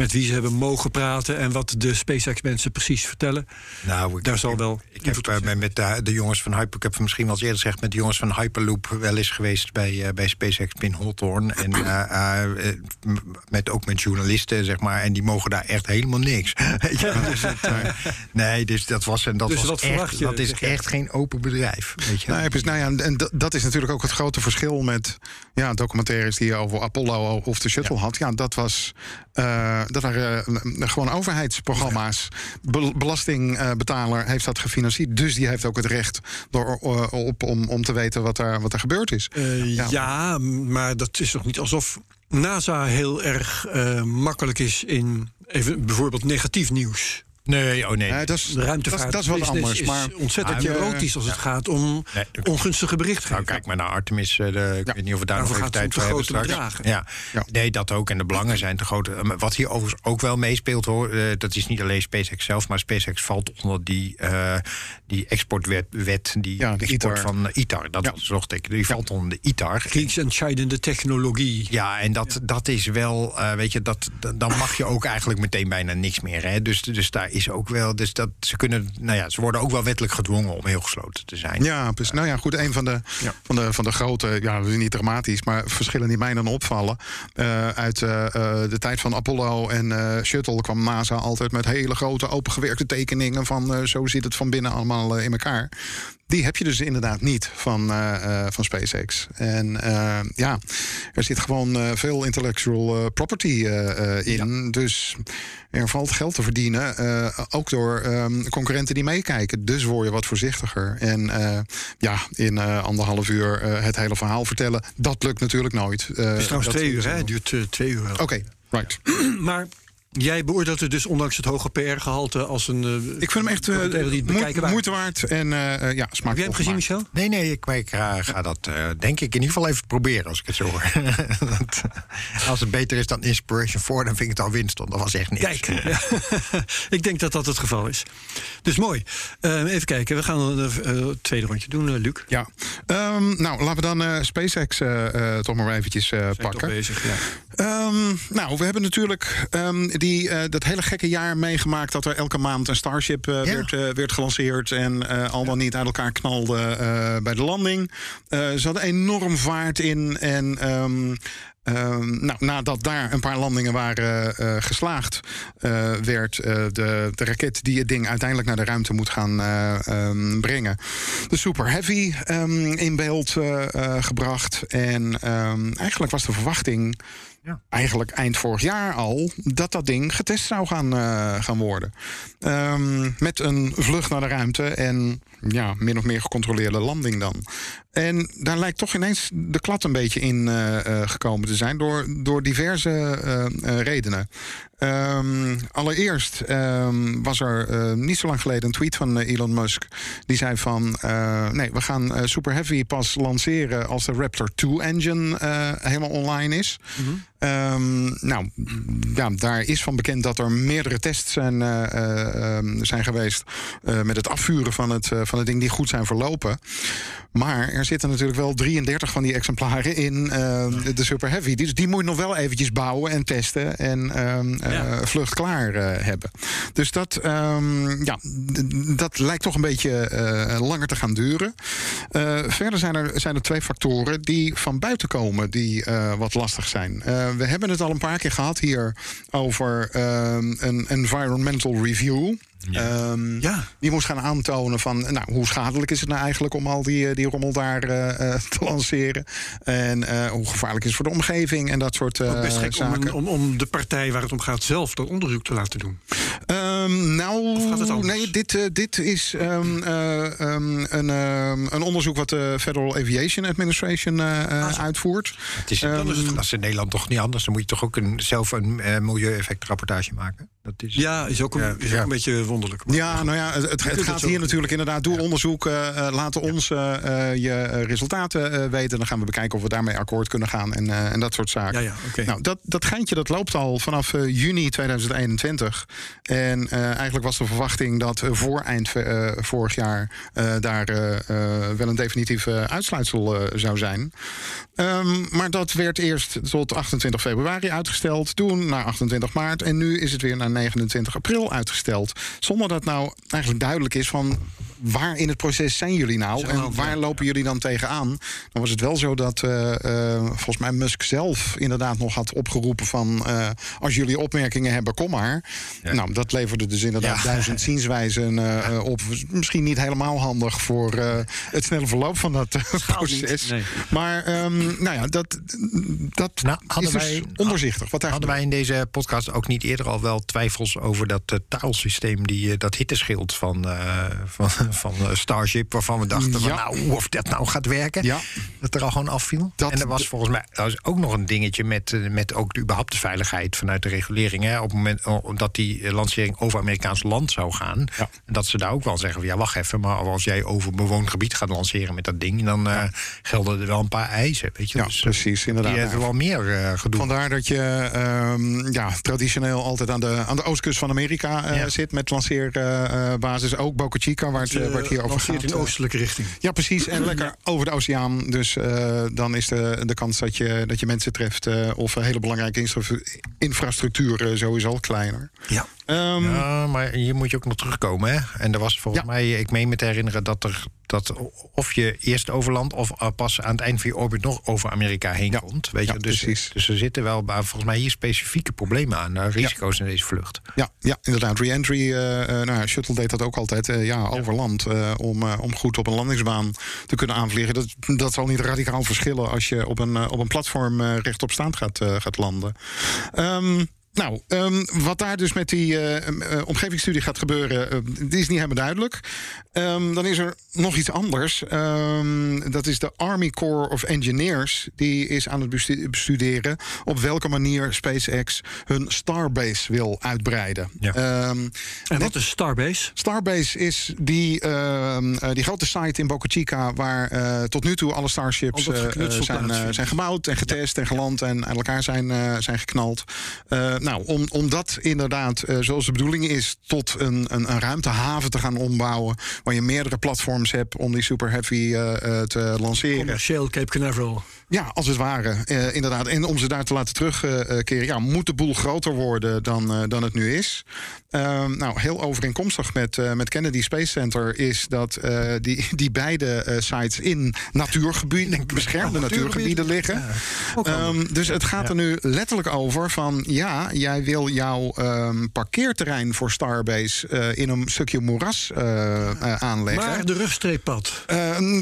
met wie ze hebben mogen praten en wat de SpaceX-mensen precies vertellen. Nou, ik, Daar zal wel Ik heb zijn. met, de, de jongens van Hyper, ik heb misschien wel eens eerder gezegd, met de jongens van Hyperloop wel eens geweest bij, eh, bij SpaceX in Hawthorne. En eh, met, ook met journalisten, zeg maar. En die mogen daar echt helemaal niks. Je, dus het, nee, dus dat was, en dat Dus was wat echt, verwacht je, dat is echt geen open bedrijf. Weet je. Nou, ja, precies. nou ja, en dat- dat is natuurlijk ook het grote verschil met ja, documentaires die je over Apollo of de shuttle had. Ja, dat, was, eh, dat waren eh, gewoon overheidsprogramma's. Be- belastingbetaler heeft dat gefinancierd. Dus die heeft ook het recht door, eh, op, om, om te weten wat er, wat er gebeurd is. Eh, Ja. ja. maar dat is nog niet alsof NASA heel erg makkelijk is in even bijvoorbeeld negatief nieuws. Nee, oh nee. Dat, is, De ruimtevaart dat, is- wat business anders. Maar is ontzettend Ah, eh, erotisch als het gaat om Nee, ongunstige berichtgeving. Nou, kijk maar naar Artemis. eh, de, ik Ja. weet niet of we daar Daarvoor nog even gaat tijd voor hebben straks. bedragen. Ja. Ja. nee, dat ook. En de belangen zijn te groot. Eh, maar Wat hier overigens ook wel meespeelt, hoor, eh, dat is niet alleen SpaceX zelf, maar SpaceX valt onder die, eh, die exportwet, wet, die Ja, de export ITAR. van ITAR. Dat zocht ik. Die valt onder de ITAR. Kriegsentscheidende technologie. Ja, en dat, dat is wel, eh, weet je, dat, dat- dan mag je ook eigenlijk meteen bijna niks meer. Hè? Dus, dus daar is ook wel, dus dat ze kunnen, nou ja, ze worden ook wel wettelijk gedwongen om heel gesloten te zijn. Ja, precies. Nou ja, goed. Een van de, Ja. van de, van de grote, ja, niet dramatisch, maar verschillen die mij dan opvallen. Eh, uit eh, eh, de tijd van Apollo en Shuttle kwam NASA altijd met hele grote opengewerkte tekeningen van zo zit het van binnen allemaal in elkaar. Die heb je dus inderdaad niet van, van SpaceX. En ja, er zit gewoon veel intellectual property in. Dus er valt geld te verdienen. Eh, ook door ehm, concurrenten die meekijken. Dus word je wat voorzichtiger. En eh, ja, in eh, anderhalf uur het hele verhaal vertellen. Dat lukt natuurlijk nooit. Het is trouwens twee uur, hè? Het duurt twee uur. Oké, right. Maar Jij beoordeelt het dus ondanks het hoge PR-gehalte als een. eh, Ik vind hem echt eh, waard. moeite waard. En eh, ja, smaak Heb jij hem gezien, Michel? Nee, nee, ik, ik ga, ga dat eh, denk ik in ieder geval even proberen als ik het zo hoor. Dat, als het beter is dan Inspiration 4, dan vind ik het al winst. Want dat was echt niks. Kijk, ja. ik denk dat dat het geval is. Dus mooi. Eh, even kijken, we gaan een tweede rondje doen, Luc. Ja. Ehm, nou, laten we dan eh, SpaceX eh, eh, toch maar eventjes eh, Zijn toch pakken. bezig, ja. Ehm, nou, we hebben natuurlijk ehm, die, eh, dat hele gekke jaar meegemaakt... dat er elke maand een Starship eh, werd, eh, werd gelanceerd... en al dan niet uit elkaar knalde bij de landing. Ze hadden enorm vaart in en... ehm, nou, nadat daar een paar landingen waren geslaagd, werd de, de raket die het ding uiteindelijk naar de ruimte moet gaan eh, ehm, brengen, de Super Heavy, in beeld gebracht. En eigenlijk was de verwachting Ja. eigenlijk eind vorig jaar al dat dat ding getest zou gaan, eh, gaan worden. Ehm, met een vlucht naar de ruimte en ja, min of meer gecontroleerde landing dan. En daar lijkt toch ineens de klad een beetje in eh, eh, gekomen te zijn door, door diverse redenen. Ehm, allereerst ehm, was er niet zo lang geleden een tweet van Elon Musk. Die zei van, nee, we gaan Super Heavy pas lanceren als de Raptor 2 engine eh, helemaal online is. Ehm, nou, ja, daar is van bekend dat er meerdere tests zijn, eh, eh, ehm, zijn geweest eh, met het afvuren van het, van het ding die goed zijn verlopen. Maar er zitten natuurlijk wel 33 van die exemplaren in de, de Super Heavy. Dus die moet je nog wel eventjes bouwen en testen en ehm, Ja. vlucht klaar hebben. Dus dat, ehm, ja, dat lijkt toch een beetje langer te gaan duren. Verder zijn er, zijn er twee factoren die van buiten komen die wat lastig zijn. Eh, we hebben het al een paar keer gehad hier over ehm, een environmental review. Ehm, Ja. Die moest gaan aantonen van nou, hoe schadelijk is het nou eigenlijk om al die, eh, die rommel daar eh, eh, te lanceren. En eh, hoe gevaarlijk is het voor de omgeving en dat soort eh, Ook best gek om, zaken. een- om, om de partij waar het om gaat zelf dat onderzoek te laten doen. Ehm, nou, nee, dit, eh, dit is ehm, eh, ehm, een, ehm, een onderzoek wat de Federal Aviation Administration eh, eh, Ah, uitvoert. Het is, dat, is, dat is in Nederland toch niet anders. Dan moet je toch ook een, zelf een eh, milieueffectrapportage maken. Dat is, Ja, is ook een, is ook ja. een beetje wonderlijk. maar- Ja, nou ja, het, het kunt het gaat hier doen. natuurlijk inderdaad. Doe onderzoek, laten ons je resultaten eh, weten. Dan gaan we bekijken of we daarmee akkoord kunnen gaan en, eh, en dat soort zaken. Ja, ja. Nou, dat, dat geintje dat loopt al vanaf eh, juni 2021. En eigenlijk was de verwachting dat eh, voor eind eh, vorig jaar eh, daar eh, eh, wel een definitief eh, uitsluitsel eh, zou zijn. Ehm, maar dat werd eerst tot 28 februari uitgesteld, toen naar 28 maart en nu is het weer naar 29 april uitgesteld. Zonder dat nou eigenlijk duidelijk is van waar in het proces zijn jullie nou en waar lopen jullie dan tegenaan? Dan was het wel zo dat eh, eh, volgens mij Musk zelf inderdaad nog had opgeroepen van eh, als jullie opmerkingen hebben, kom maar. Nou, dat leverde dus inderdaad Ja. duizend zienswijzen eh, eh, op. Misschien niet helemaal handig voor eh, het snelle verloop van dat proces. nee. Maar ehm, nou ja, dat, dat Nou, hadden is dus wij- onderzichtig. Wat daar Hadden wij in deze podcast ook niet eerder al wel twijfels over dat uh, taalsysteem, die, uh, dat hitteschild van, uh, van, van uh, Starship, waarvan we dachten Ja. van nou, of dat nou gaat werken, Ja. dat er al gewoon afviel. Dat- en er was volgens mij was ook nog een dingetje met, met ook de, überhaupt de veiligheid vanuit de regulering. Hè, op het moment dat die lancering over Amerikaans land zou gaan, Ja. dat ze daar ook wel zeggen van ja, wacht even, maar als jij over bewoond gebied gaat lanceren met dat ding, dan uh, gelden er wel een paar eisen. Weet je? Ja, Dus, precies, inderdaad. Die hebben wel meer uh, gedoe. Vandaar dat je ehm, ja, traditioneel altijd aan de, aan de oostkust van Amerika eh, zit met lanceerbasis. ook Boca Chica, waar het, eh, waar het hier over gaat. in oostelijke richting. Ja, precies. En lekker over de oceaan. Dus eh, dan is de, de kans dat je, dat je mensen treft eh, of hele belangrijke infra- infrastructuur eh, sowieso kleiner. Ja. Ehm, Ja, maar hier moet je ook nog terugkomen. Hè? En er was volgens Ja. mij, ik meen me te herinneren dat er dat of je eerst over land of uh, pas aan het eind van je orbit nog over Amerika heen Ja. komt. Weet je? Dus, precies. dus er zitten wel volgens mij hier specifieke problemen aan, uh, risico's in deze vlucht. Ja, ja, inderdaad. Re-entry, eh, eh, nou, ja, Shuttle deed dat ook altijd. eh, ja, over land. eh, om, eh, om goed op een landingsbaan te kunnen aanvliegen. Dat, dat zal niet radicaal verschillen als je op een, eh, op een platform eh, rechtop staand gaat, eh, gaat landen. Ehm, nou, ehm, wat daar dus met die eh, eh, omgevingsstudie gaat gebeuren, eh, die is niet helemaal duidelijk. Ehm, dan is er nog iets anders. Ehm, dat is de Army Corps of Engineers. Die is aan het bestu- bestuderen op welke manier SpaceX hun Starbase wil uitbreiden. Ja. Ehm, En wat is Starbase? Starbase is die, die grote site in Boca Chica... waar eh, tot nu toe alle Starships eh, zijn, eh, zijn gebouwd en getest en geland... en aan elkaar zijn, eh, zijn geknald. Eh, nou, om, om dat inderdaad, eh, zoals de bedoeling is... tot een, een, een ruimtehaven te gaan ombouwen... waar je meerdere platforms hebt om die Super Heavy eh, te lanceren. Commercieel Cape Canaveral. Ja, als het ware, eh, inderdaad. En om ze daar te laten terugkeren, ja, moet de boel groter worden dan, eh, dan het nu is. Ehm, nou, heel overeenkomstig met, eh, met Kennedy Space Center is dat die, die beide sites in natuurgebieden, beschermde natuurgebieden liggen. Ehm, dus het gaat er nu letterlijk over van ja, jij wil jouw ehm, parkeerterrein voor Starbase in een stukje moeras eh, aanleggen. Maar de rugstreeppad.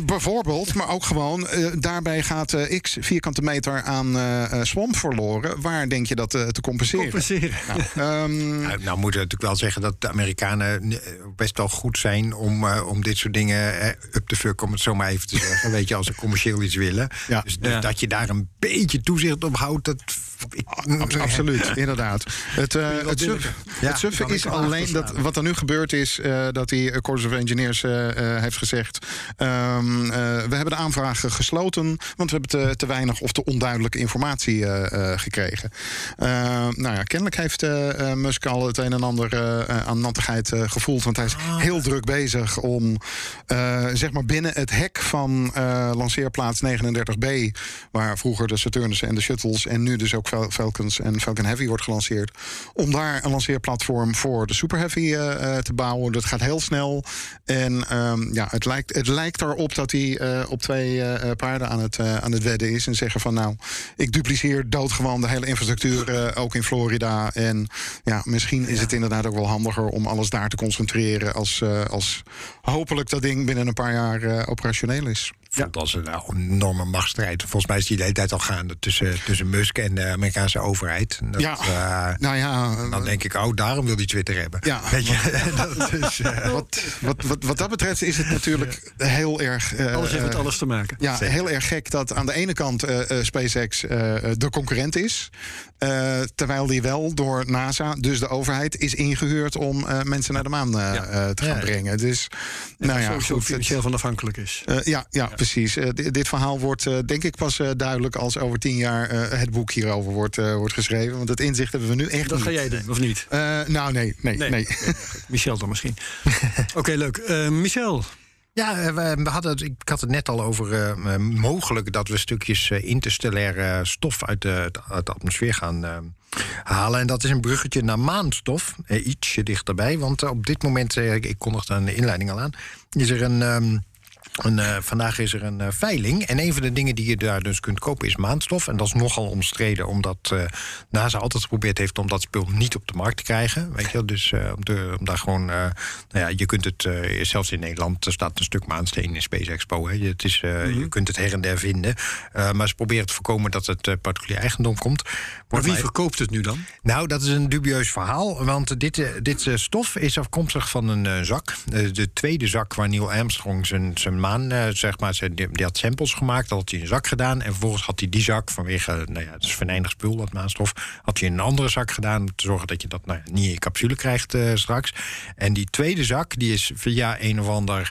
Bijvoorbeeld, maar ook gewoon, daarbij gaat x vierkante meter aan eh eh, swamp verloren. Waar denk je dat eh, te compenseren? Compenseren. Nou, ehm, Nou, nou moeten we natuurlijk wel zeggen dat de Amerikanen eh, best wel goed zijn om, eh, om dit soort dingen eh, up te fuck, om het zo maar even te zeggen. Weet je, als ze commercieel iets willen. Ja. Dus, dus Ja. dat je daar een beetje toezicht op houdt, dat. Abs- absoluut, inderdaad. Het, wel het, suf, billiger. Ja, het is alleen dat wat er nu gebeurd is, eh, dat die Corps of Engineers eh, heeft gezegd: ehm, eh, we hebben de aanvraag gesloten, want we hebben te, te weinig of te onduidelijke informatie gekregen. Eh, nou ja, kennelijk heeft Musk al het een en ander aan nattigheid gevoeld, want hij is heel druk bezig om zeg maar binnen het hek van lanceerplaats 39B, waar vroeger de Saturnus en de shuttles en nu dus ook Fal- Falcons en Falcon Heavy wordt gelanceerd, om daar een lanceerplatform voor de Super Heavy eh, eh, te bouwen. Dat gaat heel snel en ehm, ja, het lijkt, het lijkt erop dat hij eh, op twee paarden aan het, aan het wedden is en zeggen van nou, ik dupliceer doodgewoon de hele infrastructuur ook in Florida en ja, misschien is het inderdaad ook wel handiger om alles daar te concentreren als, als hopelijk dat ding binnen een paar jaar operationeel is. Voelt als een nou, enorme machtsstrijd. Volgens mij is die de hele tijd al gaande tussen, tussen Musk en de Amerikaanse overheid. En Dat, Ja. eh, Nou ja, dan denk ik, oh, daarom wil hij Twitter hebben. Ja, Weet je, dat is, eh, wat, wat, wat, wat dat betreft is het natuurlijk heel erg. eh, Alles heeft met eh, alles te maken. Ja, heel erg gek dat aan de ene kant eh, eh, SpaceX eh, de concurrent is. eh, terwijl die wel door NASA, dus de overheid, is ingehuurd om eh, mensen naar de maan eh, eh, te gaan Ja. brengen. Dus, nou ja, goed. financieel van afhankelijk is. Eh, ja, ja, precies. Eh, di- dit verhaal wordt eh, denk ik pas eh, duidelijk als over tien jaar eh, het boek hierover wordt, eh, wordt geschreven. Want het inzicht hebben we nu echt Dat niet. ga jij doen, of niet? Eh, nou, nee, nee, nee. Michel dan misschien. Oké, leuk. Eh, Michel, Ja, eh, we, we hadden het, ik had het net al over eh, eh, mogelijk dat we stukjes eh, interstellaire stof uit de, uit de atmosfeer gaan eh, halen. En dat is een bruggetje naar maanstof, eh, ietsje dichterbij. Want eh, op dit moment, eh, ik, ik kondigde aan de inleiding al aan, is er een. ehm, een, eh, vandaag is er een eh, veiling. En een van de dingen die je daar dus kunt kopen is maanstof. En dat is nogal omstreden, omdat eh, NASA altijd geprobeerd heeft om dat spul niet op de markt te krijgen. Weet je? Dus om, de, om daar gewoon. nou ja, je kunt het zelfs in Nederland. Er staat een stuk maansteen in Space Expo. Hè. Je, het is, je kunt het her en der vinden. Maar ze proberen te voorkomen dat het particulier eigendom komt. Maar wie verkoopt het nu dan? nou, dat is een dubieus verhaal. Want dit, eh, dit eh, stof is afkomstig van een eh, zak. De tweede zak waar Neil Armstrong zijn, zijn maan, zeg maar, zijn, die, had samples gemaakt. Dat had hij in een zak gedaan. En vervolgens had hij die zak, vanwege, nou ja, het is venijnig spul, dat maanstof. Had hij in een andere zak gedaan. Om te zorgen dat je dat nou ja, niet in je capsule krijgt straks. En die tweede zak, die is via een of ander.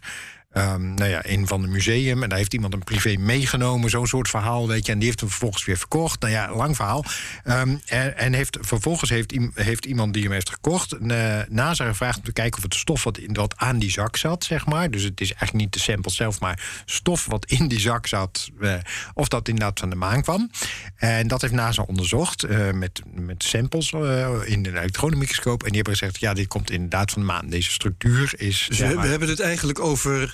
Ehm, nou ja, een van de museum. En daar heeft iemand een privé meegenomen. Zo'n soort verhaal, weet je. En die heeft hem vervolgens weer verkocht. Nou ja, lang verhaal. Ehm, en en heeft, vervolgens heeft, heeft iemand die hem heeft gekocht... eh, NASA gevraagd om te kijken of het stof wat, in, wat aan die zak zat, zeg maar. Dus het is eigenlijk niet de sample zelf, maar stof wat in die zak zat... eh, of dat inderdaad van de maan kwam. En dat heeft NASA onderzocht eh, met, met samples in een elektronenmicroscoop. En die hebben gezegd, ja, dit komt inderdaad van de maan. Deze structuur is... Dus zeg we, maar- we hebben het eigenlijk over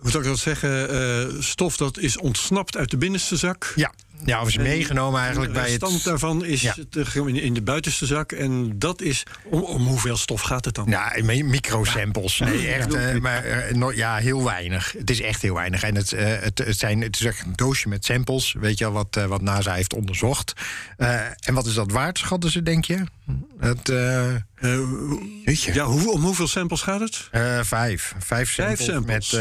Hoe zou ik dat zeggen? eh, stof dat is ontsnapt uit de binnenste zak. Ja, ja of is meegenomen eigenlijk bij de het... stand daarvan is Ja. eh, in, de buitenste zak. En dat is. Om, om hoeveel stof gaat het dan? Ja, mi- microsamples. Nee, echt. maar eh, no- ja, heel weinig. Het is echt heel weinig. En het, het, het, zijn, het is echt een doosje met samples. Weet je wel, wat, wat NASA heeft onderzocht. En wat is dat waard, schatten ze, denk je? Het, Eh, ja, hoe, om hoeveel samples gaat het? vijf. Vijf samples. samples. Met,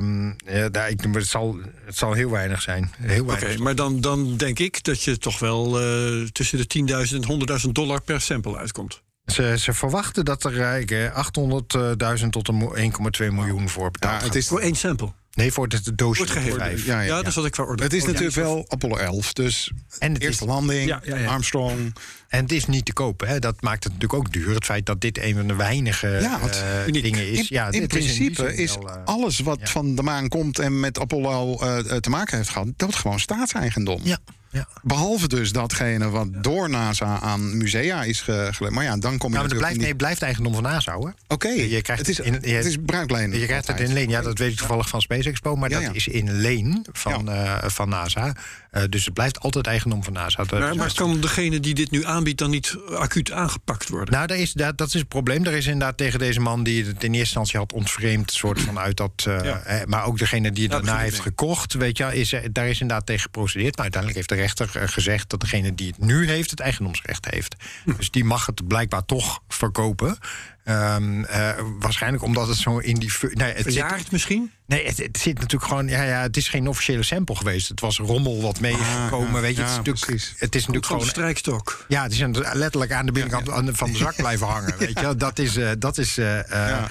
ehm, ja, daar, ik, het, zal, het zal heel weinig zijn. Heel weinig. maar dan, dan denk ik dat je toch wel eh, tussen de 10.000 en 100.000 dollar per sample uitkomt. Ze, ze verwachten dat er eh, 800.000 tot een mo- 1,2 miljoen voor betaald Ja, het is, Voor één sample. Nee, voor het doosje. Vijf. ja, ja, Ja, ja. dat zat ik orde. het is natuurlijk wel Apollo 11. Dus En het is eerste landing, Ja, ja, ja. Armstrong. En het is niet te kopen. Hè? Dat maakt het natuurlijk ook duur. Het feit dat dit een van de weinige eh, uniek. dingen is. In, ja, in principe is wel, eh, alles wat ja. van de maan komt en met Apollo eh, eh, te maken heeft gehad, dat gewoon staatseigendom. Ja, ja. Behalve dus datgene wat door NASA aan musea is ge- gelegd. Maar ja, dan kom je Nou, maar blijft, nee, die- het blijft eigendom van NASA hoor. Oké, Je krijgt het is, in- je- het is bruikleen. Je krijgt het in leen. Ja, dat weet ik toevallig van Space Expo. Maar dat is in leen van, eh, van NASA. Eh, dus het blijft altijd eigendom van NASA. Maar, maar kan degene die dit nu aanbiedt dan niet acuut aangepakt worden? Nou, daar is, dat, dat is het probleem. Er is inderdaad tegen deze man die het in eerste instantie had ontvreemd, soort van uit dat. eh, Ja. eh, maar ook degene die het daarna heeft gekocht, weet je, is, daar is inderdaad tegen geprocedeerd. Maar uiteindelijk heeft de rechter eh, gezegd dat degene die het nu heeft, het eigendomsrecht heeft. Hm. Dus die mag het blijkbaar toch verkopen. Ehm, eh, waarschijnlijk omdat het zo in die. Nee, het zit, Verjaard misschien? nee het, het zit natuurlijk gewoon. Ja, ja, het is geen officiële sample geweest. Het was rommel wat is Ah, gekomen. ja, weet je, het is natuurlijk, precies. het is natuurlijk gewoon strijkstok. ja, die zijn letterlijk aan de binnenkant van de zak blijven hangen. Weet je, dat is. eh, dat is eh,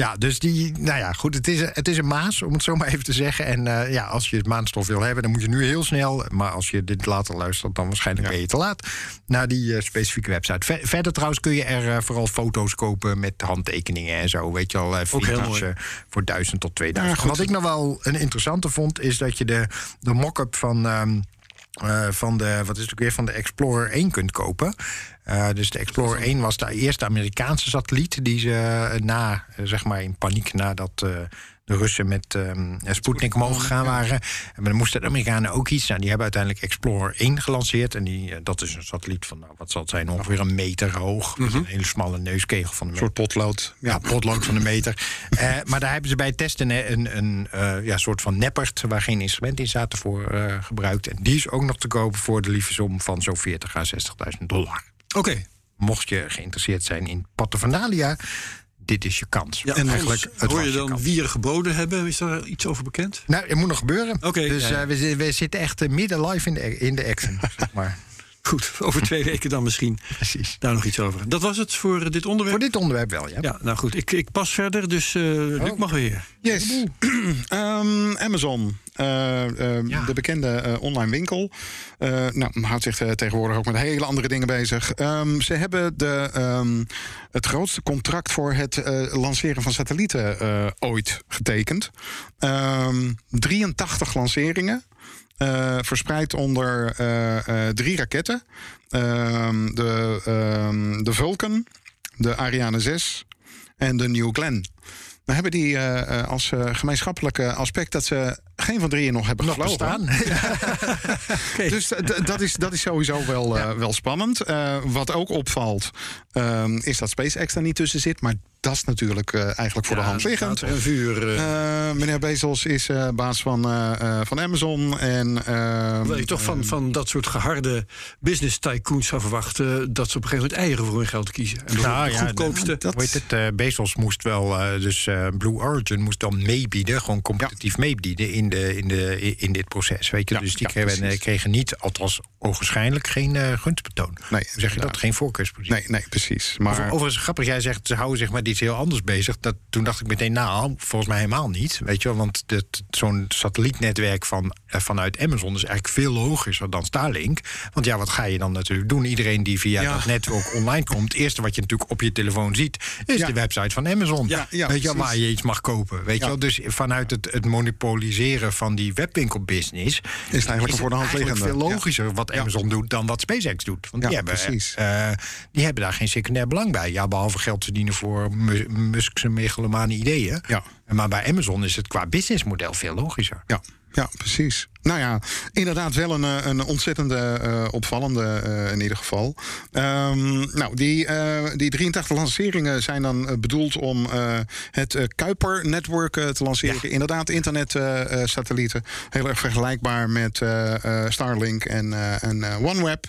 ja. Dus die. Nou ja, goed. Het is, het is een maas, om het zo maar even te zeggen. En eh, ja, als je het maanstof wil hebben, dan moet je nu heel snel. Maar als je dit later luistert, dan waarschijnlijk ben je te laat. Naar die eh, specifieke website. Ver- verder trouwens kun je er eh, vooral foto's kopen met handtekeningen en zo. Weet je al, vintage, voor 1000 tot 2000. Ja. Wat ik nog wel een interessante vond, is dat je de, de mock-up van. ehm, eh, van de, wat is het ook weer, van de Explorer 1 kunt kopen. Eh, dus de Explorer 1 was de eerste Amerikaanse satelliet die ze eh, na, eh, zeg maar in paniek nadat de Russen met ehm Sputnik omhoog gegaan waren. En dan moesten de Amerikanen ook iets. Nou, die hebben uiteindelijk Explorer 1 gelanceerd. En die, dat is een satelliet van, nou, wat zal het zijn, ongeveer een meter hoog. Met een hele smalle neuskegel van een Een soort potlood. ja, potlood van een meter. Maar daar hebben ze bij het testen een, een, een ja, soort van neppert... waar geen instrumenten in zaten voor gebruikt. En die is ook nog te kopen voor de lieve som van zo'n 40 à 60.000 dollar. Oké. Mocht je geïnteresseerd zijn in Paterfanalia, dit is je kans. Ja, en en eigenlijk, het hoor je je dan kans. wie er geboden hebben? Is daar iets over bekend? Nou, het moet nog gebeuren. Oké, dus ja, ja. eh, we zitten echt eh, midden live in de, in de action, zeg maar. Goed, over twee weken dan misschien Precies. daar nog iets over. Dat was het voor eh, dit onderwerp. Voor dit onderwerp wel, ja. Ja, nou goed, ik, ik pas verder, dus eh Luc mag weer. Yes. Ehm, Amazon, eh, Ja. de bekende eh, online winkel, eh, nou, houdt zich eh, tegenwoordig ook met hele andere dingen bezig. Ehm, ze hebben de, ehm, het grootste contract voor het eh, lanceren van satellieten eh, ooit getekend. Ehm, 83 lanceringen. Eh, verspreid onder eh, eh, drie raketten. Ehm, de, ehm, de Vulcan, de Ariane 6 en de New Glenn. We hebben die als gemeenschappelijke aspect dat ze geen van drieën nog hebben Nog bestaan. Dus d- dat is, dat is sowieso wel, eh, wel spannend. Eh, wat ook opvalt, ehm, is dat SpaceX er niet tussen zit. Maar dat is natuurlijk eh, eigenlijk voor de hand liggend. Water en vuur. eh, Eh, meneer Bezos is eh, baas van, eh, eh, van Amazon. En, ehm, Hoewel je toch van, van dat soort geharde business tycoons zou verwachten... dat ze op een gegeven moment eieren voor hun geld kiezen. En dat Nou de ja, goedkoopste. dat- heet het? eh, Bezos moest wel, eh, dus eh, Blue Origin moest dan meebieden, gewoon competitief meebieden in, de, in, de, in dit proces. Weet je, Ja, dus die ja, kregen, precies. kregen niet, althans ogenschijnlijk, geen eh gunstbetoon. Nee, Hoe zeg je dat? Geen voorkeurspositie. Nee, nee, precies. Maar, Over- Overigens grappig, jij zegt ze houden zich met iets heel anders bezig. Dat, toen dacht ik meteen, nou, volgens mij helemaal niet. Weet je wel, want zo'n satellietnetwerk van, eh, vanuit Amazon is eigenlijk veel logischer dan Starlink. Want ja, wat ga je dan natuurlijk doen? Iedereen die via Ja. dat netwerk online komt, het eerste wat je natuurlijk op je telefoon ziet, is de website van Amazon. Ja, ja, weet je wel, waar je iets mag kopen. Weet je wel, dus vanuit het, het monopoliseren van die webwinkelbusiness is het eigenlijk een voor de hand liggende. veel logischer wat wat Amazon doet dan wat SpaceX doet. Want die, hebben, eh, die hebben daar geen secundair belang bij. Ja, behalve geld verdienen voor Mu- Musk's megalomane ideeën. Ja. Maar bij Amazon is het qua businessmodel veel logischer. Ja, ja, precies. Nou ja, inderdaad wel een, eh, een ontzettende eh, opvallende eh, in ieder geval. Ehm, nou, die, die 83 lanceringen zijn dan bedoeld om het Kuiper-netwerk te lanceren. Inderdaad, internetsatellieten. Heel erg vergelijkbaar met Starlink en, en OneWeb.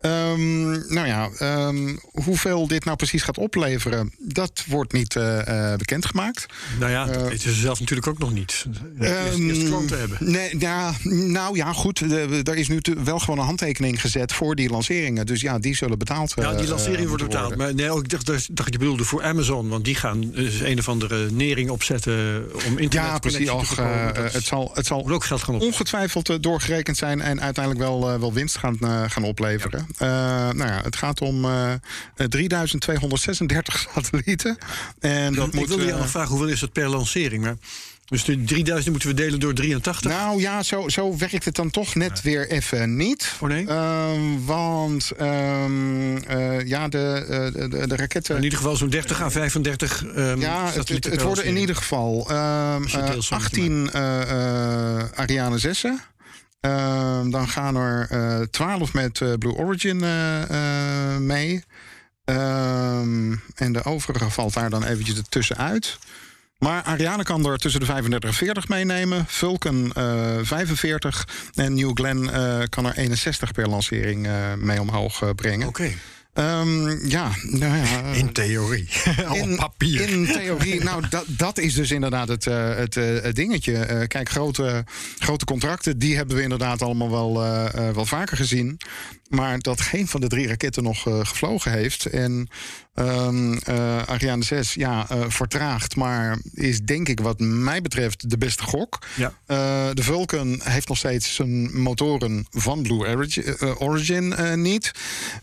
Ehm, nou ja, ehm, hoeveel dit nou precies gaat opleveren, dat wordt niet bekendgemaakt. Nou ja, dat weten ze zelf natuurlijk ook nog niet. Eerst, eerst klanten hebben. Nee, ja, nou ja, goed. Er is nu te- wel gewoon een handtekening gezet voor die lanceringen. Dus ja, die zullen betaald Ja, die eh, lancering eh, wordt betaald. worden. Maar nee, ook, ik dacht, dacht dat je bedoelde voor Amazon. Want die gaan dus een of andere nering opzetten om internet Ja, precies. te Och, voorkomen. eh, het zal, het zal ook geld gaan op. ongetwijfeld eh, doorgerekend zijn en uiteindelijk wel, wel winst gaan, gaan opleveren. Nou ja, het gaat om eh, eh, 3236 satellieten. En dat ik moet. wilde je nog vragen, hoeveel is dat per lancering? Maar, dus de 3000 moeten we delen door 83? Nou ja, zo, zo werkt het dan toch net weer even niet. Oh nee? Ehm, want ehm, eh, ja, de, eh, de, de, de raketten. in ieder geval zo'n 30 à 35 ehm Ja, het, het, worden in ieder geval ehm, Als je eh, deelsommetje 18 eh, eh, Ariane 6'en. Ehm, dan gaan er eh 12 met Blue Origin mee. En de overige valt daar dan eventjes ertussenuit. Maar Ariane kan er tussen de 35 en 40 meenemen. Vulcan eh 45. En New Glenn eh, kan er 61 per lancering eh, mee omhoog eh, brengen. Oké. Ehm, ja, nou ja. eh, In theorie. Op papier. In theorie, nou, dat, dat is dus inderdaad het, eh, het, eh, het dingetje. Eh, kijk, grote, grote contracten, die hebben we inderdaad allemaal wel, eh, eh, wel vaker gezien. Maar dat geen van de drie raketten nog eh, gevlogen heeft. En eh, Ariane 6, ja, eh, vertraagd. Maar is denk ik wat mij betreft de beste gok. Ja. Eh, de Vulcan heeft nog steeds zijn motoren van Blue Origin, niet.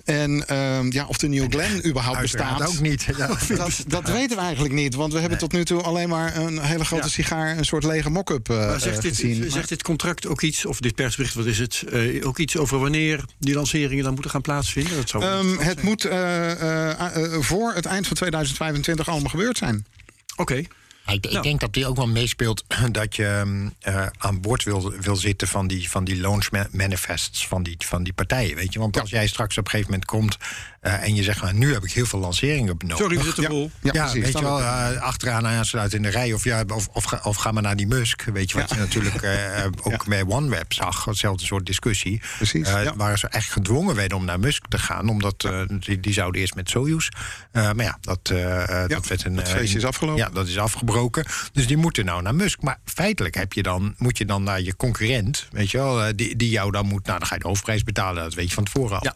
En ehm, ja, of de New Glenn überhaupt Uiteraard bestaat. ook niet. Ja. Dat, dat weten we eigenlijk niet. Want we hebben tot nu toe alleen maar een hele grote sigaar, een soort lege mock-up zegt dit, gezien. Maar- zegt dit contract ook iets, of dit persbericht, wat is het? ook iets over wanneer die lanceringen dan moeten gaan plaatsvinden? Dat zou Ehm, het moet voor het eind van 2025 allemaal gebeurd zijn. Oké. Ik, ik Nou. denk dat die ook wel meespeelt dat je ehm, eh, aan boord wil, wil zitten van die, van die launch ma- manifests van die, van die partijen. Weet je? Want als jij straks op een gegeven moment komt eh, en je zegt, nou, nu heb ik heel veel lanceringen benodigd. Sorry, we zitten Ja. vol. Ja, Ja, precies. weet je wel, eh, achteraan aansluiten in de rij. Of, ja, of, of, ga, of ga maar naar die Musk. Weet je wat je natuurlijk eh, ook bij OneWeb zag. Hetzelfde soort discussie. Precies, ja. Waar ze echt gedwongen werden om naar Musk te gaan. Omdat eh, die, die zouden eerst met Soyuz. Eh, maar ja, dat, dat werd een... eh, feestje is afgelopen. Ja, dat is afgebroken. Dus die moeten nou naar Musk. Maar feitelijk heb je dan, moet je dan naar je concurrent. Weet je wel, eh, die, die jou dan moet... Nou, dan ga je de hoofdprijs betalen. Dat weet je van tevoren al. Ja.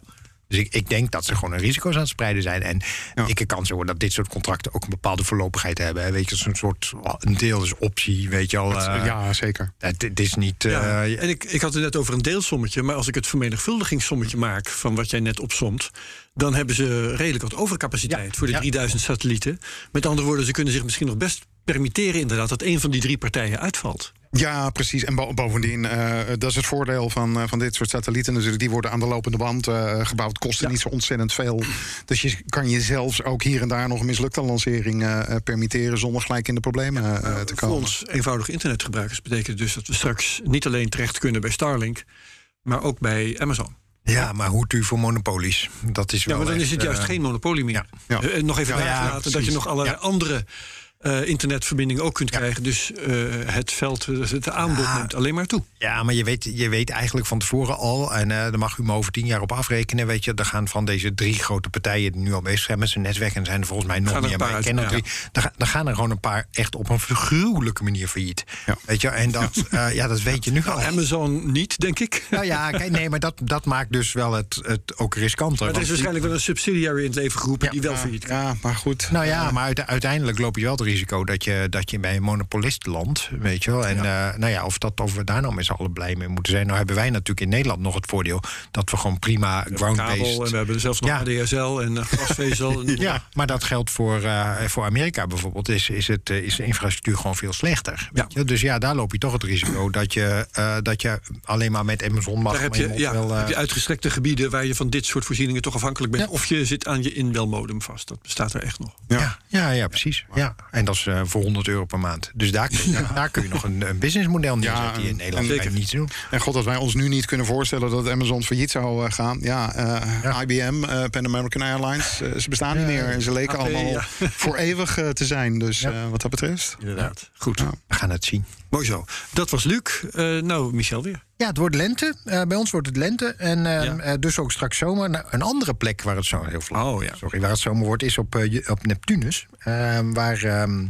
Dus ik, ik denk dat ze gewoon hun risico's aan het spreiden zijn. En Ja. ik kan zo dat dit soort contracten ook een bepaalde voorlopigheid hebben. hè. Weet je, zo'n soort een deel is optie, weet je al. eh, ja, zeker. Het, het is niet. Ja, eh, en ik, ik had het net over een deelsommetje, maar als ik het vermenigvuldigingssommetje maak van wat jij net opsomt, dan hebben ze redelijk wat overcapaciteit voor de ja. 3000 satellieten. Met andere woorden, ze kunnen zich misschien nog best permitteren inderdaad dat een van die drie partijen uitvalt. Ja, precies. En bo- bovendien, eh, dat is het voordeel van, eh, van dit soort satellieten. Natuurlijk, die worden aan de lopende band eh, gebouwd. Kosten Ja. niet zo ontzettend veel. Dus je kan je zelfs ook hier en daar nog een mislukte lancering permitteren... zonder gelijk in de problemen eh, te Voor komen. ons eenvoudige internetgebruikers betekent dus dat we straks niet alleen terecht kunnen bij Starlink, maar ook bij Amazon. ja, maar hoe duur voor monopolies? Dat is Ja, wel. maar dan echt, is het juist geen monopolie meer. Ja. Nog even Ja, ja, laten dat je nog allerlei Ja. andere eh, internetverbindingen ook kunt krijgen. Dus eh, het veld, het aanbod Ja. neemt alleen maar toe. Ja, maar je weet, je weet eigenlijk van tevoren al, en eh daar mag u me over tien jaar op afrekenen, weet je, er gaan van deze drie grote partijen die nu al bezig zijn met zijn netwerk, en zijn er volgens mij nog er meer, maar ik uit, ken er ja. drie, dan, ga- dan gaan er gewoon een paar echt op een gruwelijke manier failliet. Weet je, en dat, ja. ja, dat weet je nu al. Amazon niet, denk ik. Nou ja, kijk, nee, maar dat, dat maakt dus wel het, het ook riskanter. Maar is waarschijnlijk wel een subsidiary in het leven geroepen die wel failliet kan. Ja, maar goed. Nou ja, maar uite- uiteindelijk loop je wel het risico dat je, dat je bij een monopolist landt, weet je wel. En eh, nou ja, of, dat, of we daar nou met z'n allen blij mee moeten zijn. Nou hebben wij natuurlijk in Nederland nog het voordeel dat we gewoon prima kabel en ground-based... we hebben zelfs nog Ja. ADSL en eh, glasvezel. en- Ja, maar dat geldt voor, eh, voor Amerika bijvoorbeeld. Is, is, het, is de infrastructuur gewoon veel slechter. Ja. je? Dus ja, daar loop je toch het risico dat je, dat je alleen maar met Amazon mag. Daar heb je, moet ja, wel, heb je uitgestrekte gebieden waar je van dit soort voorzieningen toch afhankelijk bent. Of je zit aan je inbelmodem vast. Dat bestaat er echt nog. ja. Ja, ja, precies. Ja. En dat is eh, voor 100 euro per maand. Dus daar, kun je- daar kun je nog een, een businessmodel neerzetten die in en- Nederland zeker. niets doen. En god dat wij ons nu niet kunnen voorstellen dat Amazon failliet zou eh, gaan. Ja, eh, IBM, eh, Pan American Airlines, ze bestaan niet meer. En ze leken allemaal ja. voor eeuwig te zijn. Dus Ja. eh, wat dat betreft. Inderdaad. Goed. Ja. We gaan het zien. Mooi zo. Dat was Luc. Eh, nou, Michel weer. Ja, het wordt lente. Eh, bij ons wordt het lente. En eh, Ja. eh, dus ook straks zomer. Nou, een andere plek waar het zo heel flauw, Oh, ja. sorry, waar het zomer wordt, is op, eh, op Neptunus. Eh, waar. ehm,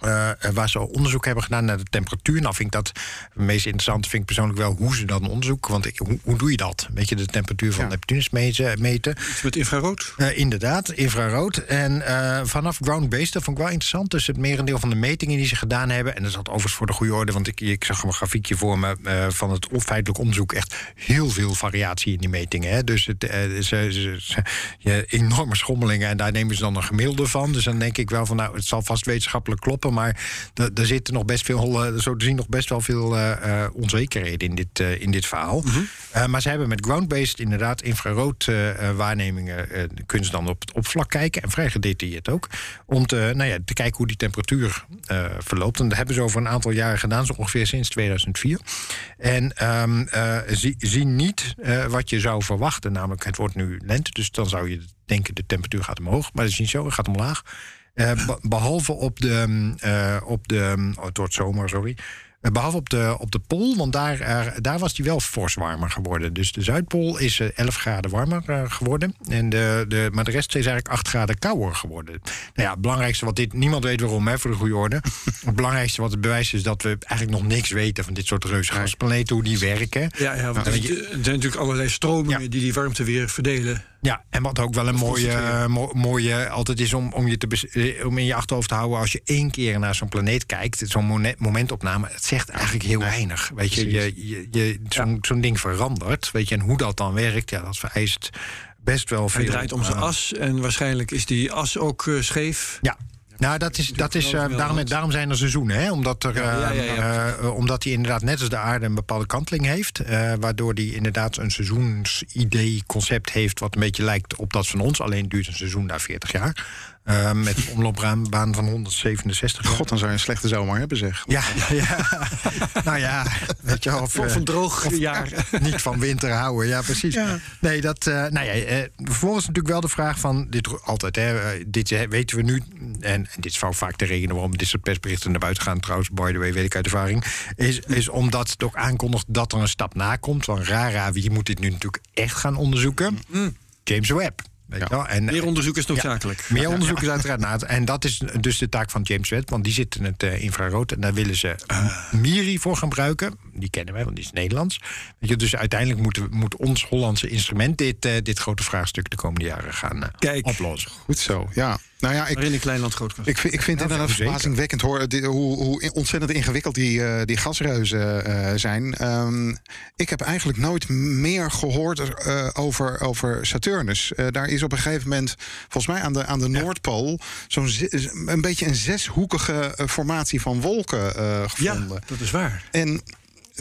eh, waar ze onderzoek hebben gedaan naar de temperatuur. Nou, vind ik dat het meest interessant vind ik persoonlijk wel hoe ze dat onderzoeken. Want ik, hoe, hoe doe je dat? Weet je, de temperatuur van Ja. Neptunus meten. meten. Iets met infrarood. Eh, inderdaad, infrarood. En eh, vanaf ground-based, dat vond ik wel interessant. Dus het merendeel van de metingen die ze gedaan hebben... en dat zat overigens voor de goede orde... want ik, ik zag een grafiekje voor me eh, van het feitelijk onderzoek... echt heel veel variatie in die metingen. Hè. Dus het, eh, ze, ze, ze- je, enorme schommelingen... en daar nemen ze dan een gemiddelde van. Dus dan denk ik wel van, nou, het zal vast wetenschappelijk kloppen... maar er zitten nog best veel, eh, zo te zien nog best wel veel eh, eh, onzekerheden in dit, in dit verhaal. Eh, maar ze hebben met ground-based inderdaad infrarood waarnemingen... kunnen ze dan op het oppervlak kijken, en vrij gedetailleerd ook... om te, nou ja, te kijken hoe die temperatuur verloopt. En dat hebben ze over een aantal jaren gedaan, zo ongeveer sinds 2004. En ehm, eh, zie, zie niet wat je zou verwachten, namelijk het wordt nu lente... dus dan zou je denken de temperatuur gaat omhoog, maar dat is niet zo, het gaat omlaag... Eh, be- behalve op de, mm, eh, op de mm, oh, het wordt zomer, sorry. Eh, behalve op de, op de Pool, want daar, daar was die wel fors warmer geworden. Dus de Zuidpool is eh, 11 graden warmer geworden. En de, de, maar de rest is eigenlijk 8 graden kouder geworden. Nou ja, het belangrijkste wat dit, niemand weet waarom, hè, voor de goede orde. het belangrijkste wat het bewijst is dat we eigenlijk nog niks weten van dit soort reusgasplaneten, hoe die werken. Ja, ja want Ja, er, je- er zijn natuurlijk allerlei stromingen Ja. die die warmte weer verdelen. Ja, en wat ook wel een mooie, mo- mooie altijd is om, om je te eh, om in je achterhoofd te houden als je één keer naar zo'n planeet kijkt, zo'n momentopname, het zegt eigenlijk heel weinig. Weet je, je, je, je, zo'n zo'n ding verandert, weet je, en hoe dat dan werkt, ja, dat vereist best wel veel. Hij draait om zijn eh, as en waarschijnlijk is die as ook eh, scheef. Ja. Nou, dat is, dat is, eh, daarom, daarom zijn er seizoenen. Hè? Omdat, er, Ja, ja, ja, ja, eh, eh, omdat hij inderdaad net als de aarde een bepaalde kanteling heeft. waardoor hij inderdaad een seizoensidee, concept heeft... wat een beetje lijkt op dat van ons. Alleen duurt een seizoen daar 40 jaar. Eh, met een omloopbaan van 167 jaar. God, dan zou je een slechte zomer hebben, zeg. Ja, ja, ja. nou ja, weet je wel. Of, Of eh, een droog jaar. niet van winter houden, ja, precies. Nee, dat. eh, nou ja, eh, vervolgens natuurlijk wel de vraag van. Dit altijd, hè, eh, dit eh, weten we nu. En, en dit is vaak de reden waarom dit soort persberichten naar buiten gaan. Trouwens, by the way, weet ik uit ervaring. Is, is omdat het ook aankondigt dat er een stap na komt. Van rara, wie moet dit nu natuurlijk echt gaan onderzoeken? James Webb. Weet wel? En, Meer onderzoek is noodzakelijk. meer onderzoek is uiteraard na. En dat is dus de taak van James Webb, want die zit in het eh, infrarood. En daar willen ze Miri voor gebruiken. Die kennen wij, want die is Nederlands. Weet je, dus uiteindelijk moet, moet ons Hollandse instrument dit, eh, dit grote vraagstuk de komende jaren gaan eh, Kijk. oplossen. Goed zo, ja. Nou ja, ik, Waarin een klein land groot kan. Ik vind, ik vind inderdaad verbazingwekkend hoor, die- hoe, hoe ontzettend ingewikkeld die, eh, die gasreuzen eh, zijn. Ehm, ik heb eigenlijk nooit meer gehoord eh, over, over Saturnus. Eh, daar is op een gegeven moment, volgens mij aan de, aan de Noordpool, zo'n een beetje een zeshoekige formatie van wolken eh, Ja, gevonden. dat is waar. En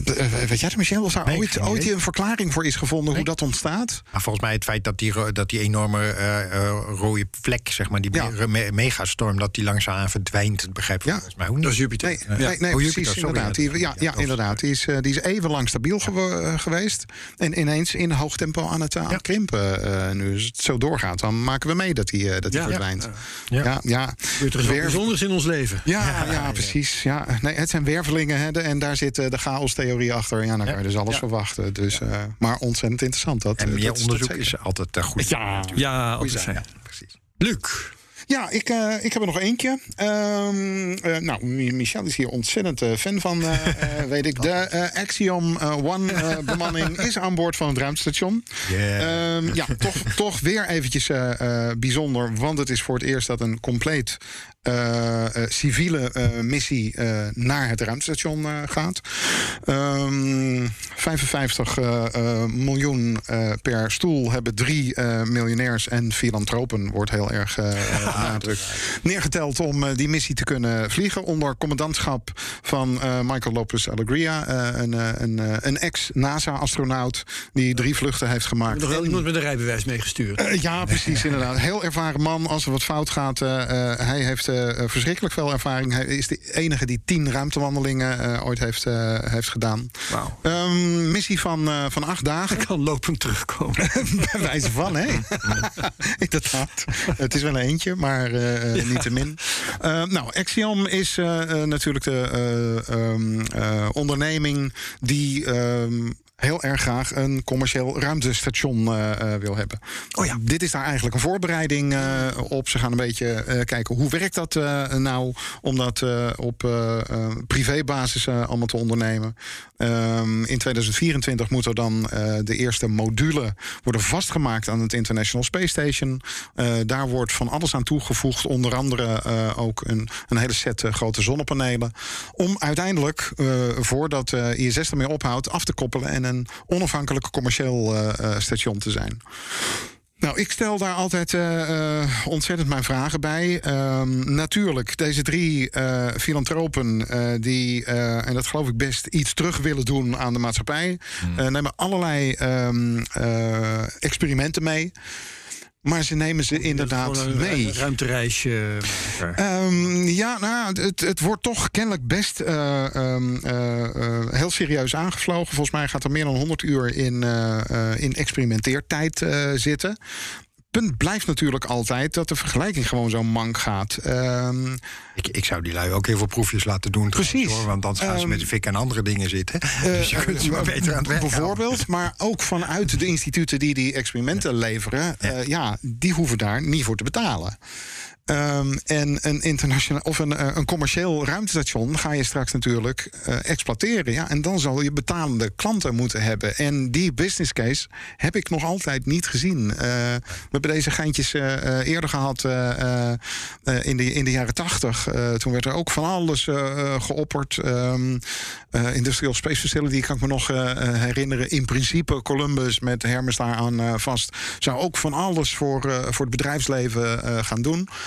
weet jij het, Michel, daar Nee, ooit, ooit een verklaring voor is gevonden hoe dat ontstaat? Maar volgens mij het feit dat die, dat die enorme eh, eh, rode vlek, zeg maar, die Ja. me- me- megastorm, dat die langzaamaan verdwijnt, dat begrijp ik Ja. volgens mij ook niet. Dat is Jupiter. Nee, Ja. nee, nee Oh, precies, Jupiter, sorry. inderdaad. Die, ja, Ja, ja, dat- inderdaad. Die is, eh, die is even lang stabiel eh, geweest. En ineens in hoog tempo aan het, eh, aan het krimpen. eh, nu als het zo doorgaat, dan maken we mee dat die, eh, dat die Ja. verdwijnt. Ja. Ja, er bijzonders in ons leven. Ja, ja, precies. Ja. Nee, het zijn wervelingen hè, de- en daar zit eh, de chaostheorie achter. Ja, dan kan je dus alles verwachten. Dus, eh, maar ontzettend interessant. Dat, En eh, meer onderzoek is altijd eh, goed. Ja, ja altijd precies. Luc. Ja, ik, eh, ik heb er nog eentje. Ehm, eh, nou, Mi- Michel is hier ontzettend fan van, eh, eh, weet ik. De eh, Axiom eh, One bemanning is aan boord van het ruimtestation. Yeah. Ehm, ja, toch, toch weer eventjes eh, eh, bijzonder. Want het is voor het eerst dat een compleet eh, eh, civiele eh, missie naar het ruimtestation gaat. Ehm 55 eh, eh, miljoen per stoel hebben drie miljonairs en filantropen, wordt heel erg benadrukt, neergeteld om die missie te kunnen vliegen. Onder commandantschap van Michael Lopez Alegria, een, een, een ex-NASA-astronaut die drie vluchten heeft gemaakt. Nog wel iemand met een rijbewijs meegestuurd. ja, precies, inderdaad. Heel ervaren man. Als er wat fout gaat, hij heeft verschrikkelijk veel ervaring. Hij is de enige die tien ruimtewandelingen eh, ooit heeft, eh, heeft gedaan. Ehm, missie van, eh, van acht dagen. Kan lopend terugkomen. Bij wijze van, hè? Inderdaad. Het is wel een eentje, maar eh, eh, niet te min. Eh, nou, Axiom is eh, eh, natuurlijk de eh, ehm, eh, onderneming die. ehm, Heel erg graag een commercieel ruimtestation eh, eh, wil hebben. Oh ja. Dit is daar eigenlijk een voorbereiding eh, op. Ze gaan een beetje kijken hoe werkt dat nou om dat op privébasis allemaal te ondernemen. Ehm, in 2024 moet er dan de eerste module worden vastgemaakt aan het International Space Station. Daar wordt van alles aan toegevoegd, onder andere ook een, een hele set grote zonnepanelen. Om uiteindelijk, voordat ISS ermee ophoudt, af te koppelen en een onafhankelijk commercieel eh, eh, station te zijn. Nou, ik stel daar altijd eh, ontzettend mijn vragen bij. Ehm, natuurlijk, deze drie eh, filantropen die, en dat geloof ik best, iets terug willen doen aan de maatschappij, eh, nemen allerlei ehm, eh, experimenten mee. Maar ze nemen ze inderdaad een mee. ruimtereisje. Ehm, ja, nou, het, het wordt toch kennelijk best eh, ehm, eh, eh, heel serieus aangevlogen. Volgens mij gaat er meer dan 100 uur in, eh, eh, in experimenteertijd eh, zitten. Punt blijft natuurlijk altijd dat de vergelijking gewoon zo mank gaat. Ehm, Ik, ik zou die lui ook heel veel proefjes laten doen. trouwens, Precies. Hoor, want anders gaan ze Ehm, met de fik aan andere dingen zitten. dus je kunt ze maar beter aan het. Bijvoorbeeld, maar ook vanuit de instituten die die experimenten leveren, ja. ja, die hoeven daar niet voor te betalen. Ehm, en een internationaal of een, eh, een commercieel ruimtestation ga je straks natuurlijk eh, exploiteren. Ja, en dan zal je betalende klanten moeten hebben. En die business case heb ik nog altijd niet gezien. Eh, we hebben deze geintjes eerder gehad eh, eh, eh, in, de, in de jaren tachtig. Toen werd er ook van alles geopperd. Eh, Industrial Space Facility kan ik me nog herinneren. In principe Columbus met Hermes daaraan eh, vast. Zou ook van alles voor, voor het bedrijfsleven gaan doen.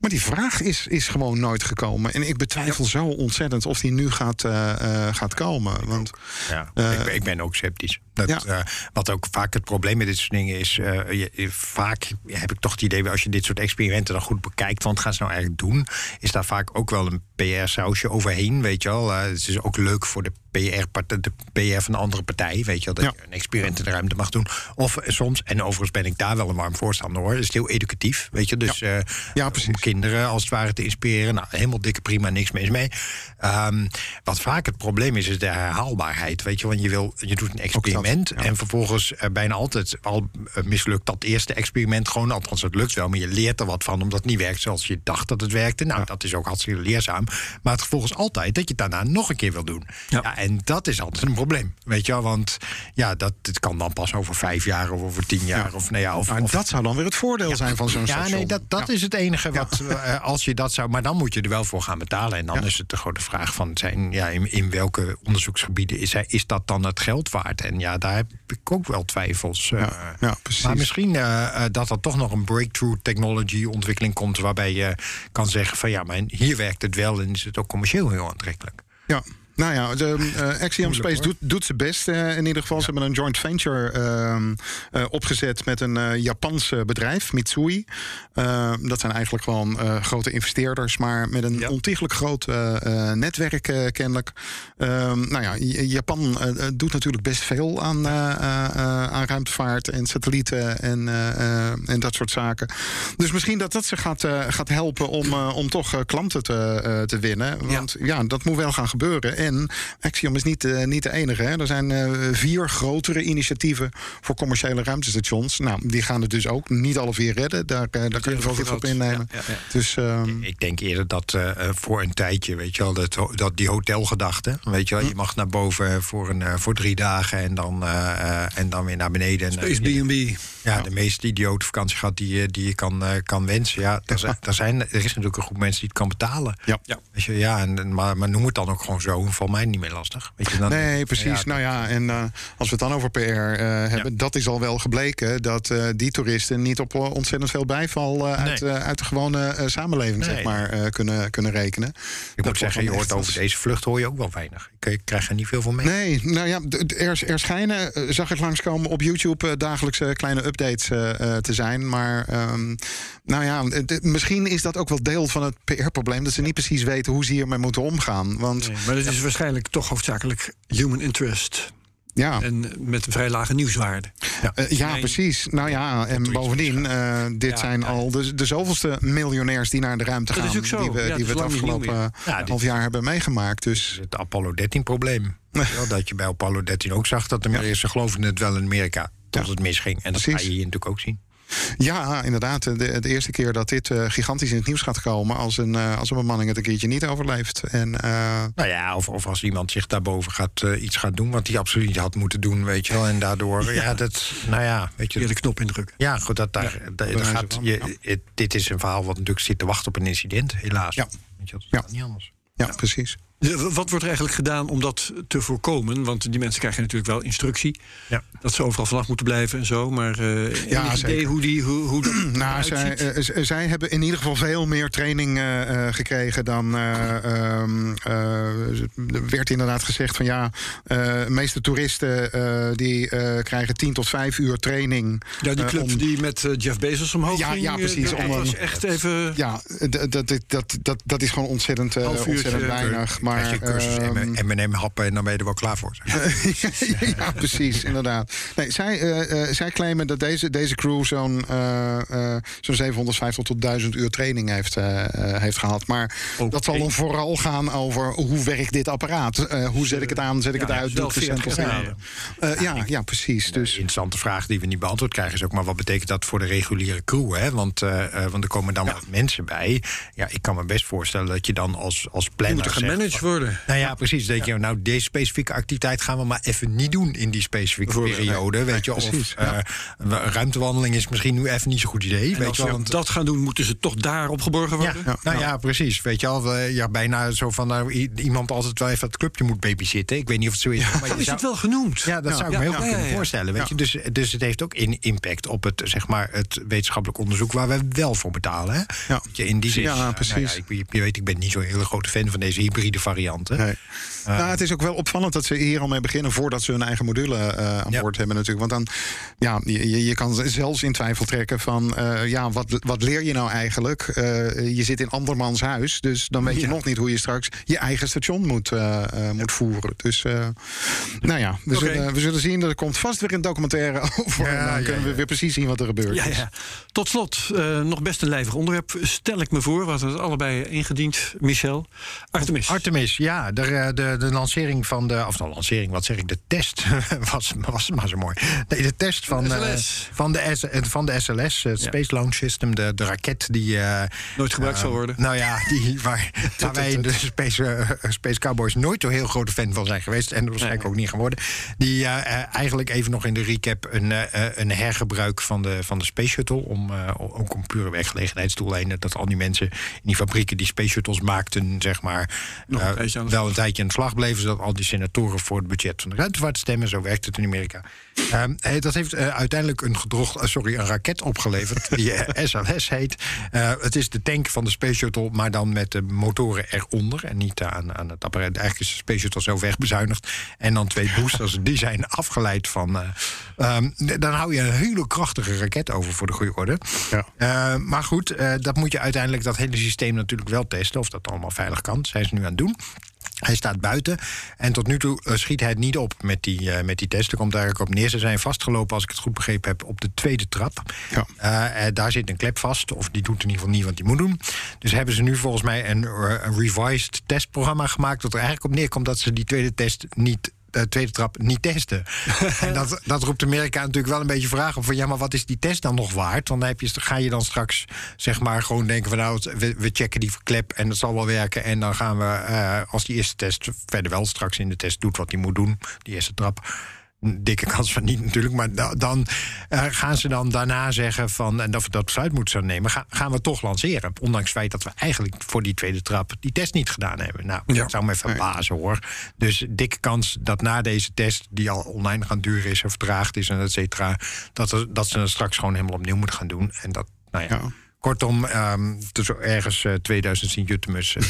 Maar die vraag is, is gewoon nooit gekomen. En ik betwijfel zo ontzettend of die nu gaat, eh, eh, gaat komen. Want Ja, Eh, ik, ben, ik ben ook sceptisch. Dat, Ja. wat ook vaak het probleem met dit soort dingen is... je, je- vaak heb ik toch het idee... als je dit soort experimenten dan goed bekijkt... want gaan ze nou eigenlijk doen... is daar vaak ook wel een PR-sausje overheen, weet je wel. Het is ook leuk voor de PR, de PR van een andere partij, weet je wel... dat Ja. je een experiment in de ruimte mag doen. Of soms, en overigens ben ik daar wel een warm voorstander hoor... is het heel educatief, weet je. Dus Ja, precies. Kinderen als het ware te inspireren. Nou, helemaal dikke prima, niks mis mee. Ehm, wat vaak het probleem is, is de herhaalbaarheid. Weet je, want je, wil, je doet een experiment ja. en vervolgens eh, bijna altijd al eh, mislukt dat eerste experiment gewoon. Althans, het lukt wel, maar je leert er wat van omdat het niet werkt zoals je dacht dat het werkte. Nou, dat is ook hartstikke leerzaam. Maar het gevolg is altijd dat je het daarna nog een keer wil doen. Ja. Ja. en dat is altijd een probleem. Weet je wel, want ja, dat het kan dan pas over vijf jaar of over tien jaar. Of, nou ja, of, maar of dat zou dan weer het voordeel zijn van zo'n ja, station. nee, dat, dat is het enige wat. Eh, als je dat zou. Maar dan moet je er wel voor gaan betalen. En dan Ja. is het de grote vraag van zijn. Ja, in, in welke onderzoeksgebieden is, hij, is dat dan het geld waard? En ja, daar heb ik ook wel twijfels. eh. Ja, ja, precies. Maar misschien eh, dat er toch nog een breakthrough technology ontwikkeling komt. waarbij je kan zeggen van ja, maar hier werkt het wel en is het ook commercieel heel aantrekkelijk. Ja. Nou ja, de, eh, Axiom Space doet, doet zijn best eh, in ieder geval. Ze hebben een joint venture ehm, eh, opgezet met een Japans bedrijf, Mitsui. Eh, dat zijn eigenlijk gewoon grote investeerders, maar met een Ja. ontiegelijk groot netwerk kennelijk. Ehm, nou ja, Japan doet natuurlijk best veel aan, aan ruimtevaart en satellieten en, en dat soort zaken. Dus misschien dat dat ze gaat, gaat helpen om, om toch klanten te, te winnen. Want ja. dat moet wel gaan gebeuren. En Axiom is niet, eh, niet de enige. Hè. Er zijn eh, vier grotere initiatieven voor commerciële ruimtestations. Nou, die gaan het dus ook niet alle vier redden. Daar, eh, daar kun je wel wat op innemen. Ja, ja, ja. Dus ehm, Ik denk eerder dat voor een tijdje, weet je wel, dat, dat die hotelgedachte, weet je wel, je mag naar boven voor, een, voor drie dagen en dan, en dan weer naar beneden. Space B&B. ja, de meest idiote vakantie gehad die, je- die je kan, kan wensen. Ja, er, zijn, er, zijn, er is natuurlijk een groep mensen die het kan betalen. Ja. Ja. Weet je, ja en, maar, maar noem het dan ook gewoon zo. Valt mij niet meer lastig. Weet je, dan, Nee, precies. nou ja, en eh, als we het dan over PR eh, hebben, dat is al wel gebleken dat eh, die toeristen niet op ontzettend veel bijval uit, eh, uit de gewone eh, samenleving Nee. zeg maar, eh, kunnen, kunnen rekenen. ik moet zeggen, je hoort over als- deze vlucht hoor je ook wel weinig. Ik, ik krijg er niet veel van mee. Nee, nou ja, er, er schijnen, zag ik langskomen op YouTube, dagelijkse kleine updates te zijn. Maar ehm, nou ja, misschien is dat ook wel deel van het PR-probleem. Dat ze niet precies weten hoe ze hiermee moeten omgaan. Want Nee, maar het is waarschijnlijk toch hoofdzakelijk human interest. ja, En met een vrij lage nieuwswaarde. Eh, ja, Nee. precies. Nou ja, en bovendien, eh, dit Ja, zijn ja. al de, de zoveelste miljonairs die naar de ruimte Dat gaan. is ook zo. Die we, Ja, die we het afgelopen Ja, dit- half jaar hebben meegemaakt. Dus Het Apollo 13 probleem. Wel, dat je bij Apollo 13 ook zag dat de Amerikanen geloofden het wel in Amerika. Tot Ja. het misging. En dat Precies. ga je hier natuurlijk ook zien. Ja, inderdaad. De, de eerste keer dat dit eh, gigantisch in het nieuws gaat komen. Als een, eh, als een bemanning het een keertje niet overleeft. En eh, Nou ja, of, of als iemand zich daarboven gaat, eh, iets gaat doen... wat hij absoluut niet had moeten doen, weet je wel. En daardoor, ja, dat, nou ja, weet je... Hier de knop indrukken. Ja, goed, dat daar, daar- daar wijze gaat, van, je, ja. het- dit is een verhaal wat natuurlijk zit te wachten op een incident, helaas. Ja. Weet je, dat is Ja. niet anders. ja, precies. De- Wat wordt er eigenlijk gedaan om dat te voorkomen? Want die mensen krijgen natuurlijk wel instructie. Ja. Dat ze overal vanaf moeten blijven en zo. Maar eh Ja, enig idee hoe, die, hoe, hoe dat Nou, zij, eh, zij hebben in ieder geval veel meer training eh, eh, gekregen dan. eh, ehm, eh, er werd inderdaad gezegd van ja, eh, de meeste toeristen eh, die eh, krijgen 10 tot 5 uur training. ja, die eh, club om- die met eh, Jeff Bezos omhoog Ja, ging. ja, eh, precies, Dat om was een- echt even... Ja, dat, dat, dat, dat, dat is gewoon ontzettend, eh, ontzettend eh, weinig. Maar, Maar, je cursus ehm, M&M happen en dan ben je er wel klaar voor. ja, precies, inderdaad. Nee, zij, eh, eh, zij claimen dat deze, deze crew zo'n eh, eh, zo'n 750 tot 1000 uur training heeft, eh, eh, heeft gehad. Maar dat zal dan vooral gaan over hoe werkt dit apparaat? Eh, hoe zet ik het aan, zet ik Ja, het uit, doe ik de? Eh, ja, ja, precies. Dus interessante vraag die we niet beantwoord krijgen is ook maar wat betekent dat voor de reguliere crew? Hè? Want, want er komen dan wat mensen bij. Ja, ik kan me best voorstellen dat je dan als, als planner. gemanaged worden. Nou ja, precies. Denk je, nou, deze specifieke activiteit gaan we maar even niet doen in die specifieke periode. weet je, of precies, eh, ruimtewandeling is misschien nu even niet zo'n goed idee. En weet als je wel, want- dat gaan doen, moeten ze toch daar opgeborgen ja, worden? nou ja, precies. Weet je al, ja, bijna zo van nou, iemand altijd wel even het clubje moet babysitten. Ik weet niet of het zo is. maar je is het wel genoemd. Ja, dat zou ik me heel goed kunnen voorstellen. Weet je? Dus, dus het heeft ook in impact op het, zeg maar, het wetenschappelijk onderzoek waar we wel voor betalen. Hè? Ja. In die zin, Ja, nou precies. ja, ik, je weet, ik ben niet zo'n hele grote fan van deze hybride varianten. Nee. nou, het is ook wel opvallend dat ze hier al mee beginnen voordat ze hun eigen module eh, aan Ja. boord hebben natuurlijk. Want dan, ja, je, je- kan zelfs in twijfel trekken van, eh, ja, wat, wat leer je nou eigenlijk? Eh, je zit in andermans huis, dus dan weet je nog niet hoe je straks je eigen station moet, eh, eh, moet voeren. Dus, eh, nou ja, we, zullen, we zullen zien. Er komt vast weer een documentaire over. Ja, en dan ja, kunnen we ja. weer precies zien wat er gebeurt. Ja, ja. Tot slot, eh, nog best een lijvig onderwerp. Stel ik me voor, we hadden het allebei ingediend, Michel. Artemis. Artemis, ja, de, eh, de, de lancering van de. Of de lancering, wat zeg ik? De test was, was maar zo mooi. Nee, de test van, De eh, SLS. van, de, S- eh, van de SLS, het Space Launch System, de, de raket die. eh, Nooit gebruikt zal worden. Nou ja, die, waar, waar wij in de Space, eh, Space Cowboys nooit zo heel grote fan van zijn geweest. En waarschijnlijk ook niet geworden. Die eh, eh, eigenlijk even nog in de recap een, eh, eh, een hergebruik van de, van de Space Shuttle. Om, eh, ook om pure werkgelegenheidsdoeleinden. Dat al die mensen in die fabrieken die Space Shuttles maakten, zeg maar. Nog wel een tijdje aan de slag bleven. Zodat al die senatoren voor het budget van de ruimtevaart stemmen. Zo werkt het in Amerika. Ehm, eh, dat heeft eh, uiteindelijk een, gedrocht, eh, sorry, een raket opgeleverd. die SLS heet. Eh, het is de tank van de Space Shuttle, maar dan met de motoren eronder. En niet aan, aan het apparaat. Eigenlijk is de Space Shuttle zo wegbezuinigd. En dan twee boosters, die zijn afgeleid van. eh, ehm, dan hou je een hele krachtige raket over voor de goede orde. Ja. Maar goed, dat moet je uiteindelijk, dat hele systeem natuurlijk wel testen. Of dat allemaal veilig kan. Dat zijn ze nu aan het doen. Hij staat buiten en tot nu toe eh, schiet hij het niet op met die, eh, met die test. Er komt eigenlijk op neer. Ze zijn vastgelopen, als ik het goed begrepen heb, op de tweede trap. Ja. Eh, daar zit een klep vast, of die doet in ieder geval niet wat die moet doen. Dus hebben ze nu volgens mij een, een revised testprogramma gemaakt... dat er eigenlijk op neerkomt dat ze die tweede test niet de tweede trap niet testen. en dat, dat roept Amerika natuurlijk wel een beetje vragen van ja, maar wat is die test dan nog waard? Want dan heb je, ga je dan straks zeg maar gewoon denken van nou, we, we checken die klep en dat zal wel werken. En dan gaan we, eh, als die eerste test verder wel straks in de test doet wat hij moet doen, die eerste trap. Dikke kans van niet natuurlijk, maar da- dan eh, gaan ze dan daarna zeggen van en dat we dat besluit moeten nemen, ga- gaan we toch lanceren. Ondanks het feit dat we eigenlijk voor die tweede trap die test niet gedaan hebben. Nou, dat zou me even verbazen hoor. Dus dikke kans dat na deze test, die al online gaan duren is en vertraagd is en et cetera, dat, er, dat ze het straks gewoon helemaal opnieuw moeten gaan doen. En dat, nou ja. Ja. Kortom, ehm dus ergens eh, 2000 Sint-Jutemus. eh,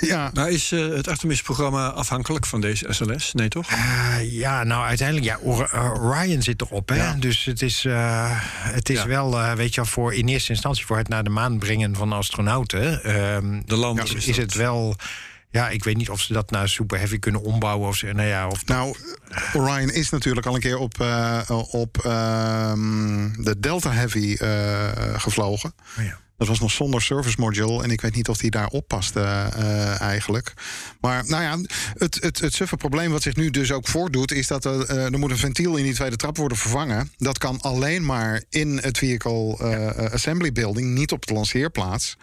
Ja, Maar is eh, het Artemis-programma afhankelijk van deze SLS? Nee, toch? Eh, ja, nou uiteindelijk, ja, Or- Orion zit erop. Hè? Ja. Dus het is, eh, het is Ja. wel, eh, weet je wel, voor in eerste instantie voor het naar de maan brengen van astronauten. ehm, De lander is, het wel. Ja, ik weet niet of ze dat naar Super Heavy kunnen ombouwen. Of ze, nou ja, of Nou, Orion is natuurlijk al een keer op, eh, op ehm, de Delta Heavy eh, gevlogen. Oh ja. Dat was nog zonder service module. En ik weet niet of die daarop paste eh, eigenlijk. Maar nou ja, het, het, het suffe probleem wat zich nu dus ook voordoet... is dat er, eh, er moet een ventiel in die tweede trap worden vervangen. Dat kan alleen maar in het Vehicle eh, Assembly Building... niet op de lanceerplaats.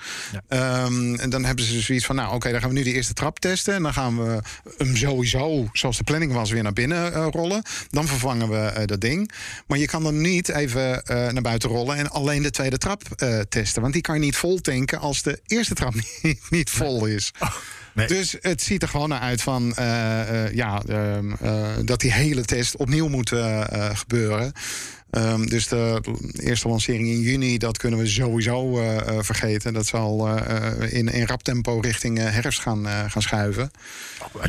Ehm, en dan hebben ze zoiets van... nou oké, dan gaan we nu die eerste trap testen... en dan gaan we hem sowieso, zoals de planning was... weer naar binnen eh, rollen. Dan vervangen we eh, dat ding. Maar je kan dan niet even eh, naar buiten rollen... en alleen de tweede trap eh, testen. Want die kan je niet vol tanken als de eerste trap niet, niet vol is. nee. Dus het ziet er gewoon naar uit van eh, eh, ja, ehm, eh, dat die hele test opnieuw moet gebeuren. Ehm, dus de eerste lancering in juni, dat kunnen we sowieso eh, eh, vergeten. Dat zal eh, in, in rap tempo richting herfst gaan, gaan schuiven.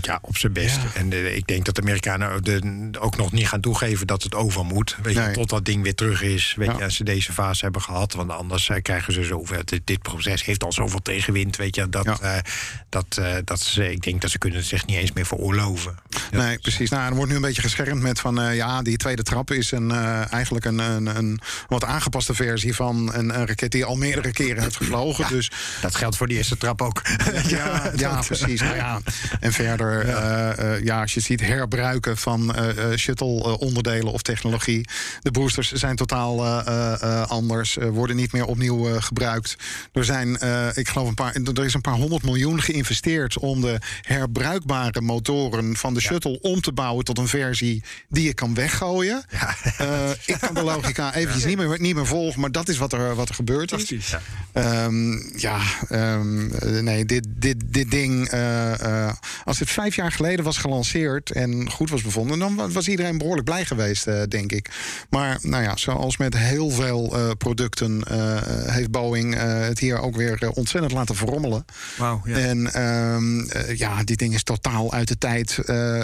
ja, op zijn best. Ja. En ik denk dat de Amerikanen de, ook nog niet gaan toegeven dat het over moet. Weet je, Nee. tot dat ding weer terug is. Weet Ja. je, als ze deze fase hebben gehad. Want anders krijgen ze zoveel. Dit, dit proces heeft al zoveel tegenwind. Weet je, dat, Ja. dat, dat ze, ik denk dat ze kunnen het zich niet eens meer veroorloven. Nee, precies. Nou, er wordt nu een beetje geschermd met van eh, ja, die tweede trap is een, eh, eigenlijk een, een, een wat aangepaste versie van een, een raket die al meerdere keren heeft gevlogen. Dus Dat geldt voor die eerste trap ook. ja, ja precies. Nou ja. En verder, eh, ja, als je ziet herbruiken van shuttle-onderdelen of technologie. De boosters zijn totaal anders, worden niet meer opnieuw gebruikt. Er zijn, ik geloof, een paar, er is een paar honderd miljoen geïnvesteerd om de herbruikbare motoren van de shuttle om te bouwen tot een versie die je kan weggooien. Eh, ik kan de logica eventjes niet, meer, niet meer volgen, maar dat is wat er, wat er gebeurd is. Fantastisch. Ehm, ja, ehm, eh, nee, dit, dit, dit ding. eh, als het vijf jaar geleden was gelanceerd en goed was bevonden, dan wa- was iedereen behoorlijk blij geweest, denk ik. Maar nou ja, zoals met heel veel producten, heeft Boeing het hier ook weer ontzettend laten verrommelen. Ja. En ehm, eh, ja, dit ding is totaal uit de tijd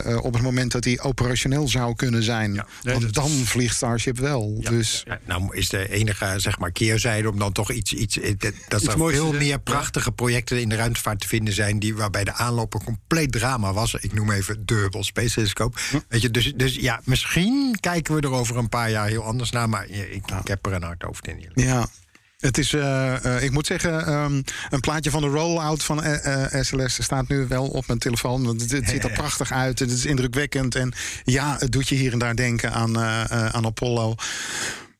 eh, op het moment dat hij operationeel zou kunnen zijn. Ja, nee, Want dan is- vliegt Starship wel. dus Ja, nou is de enige zeg maar, keerzijde om dan toch iets... iets eh, dat, Iets er moois veel meer prachtige projecten in de ruimtevaart te vinden zijn... Die, waarbij de aanloop een compleet drama was. Ik noem even de Hubble Space Telescope. Weet je, dus, dus ja, misschien kijken we er over een paar jaar heel anders naar... maar ik, ik heb er een hard over in geval. Ja. Het is, eh, eh, ik moet zeggen, ehm, een plaatje van de rollout van eh, eh, SLS staat nu wel op mijn telefoon. Want het, het ziet er prachtig uit. Het is indrukwekkend. En ja, het doet je hier en daar denken aan, aan Apollo.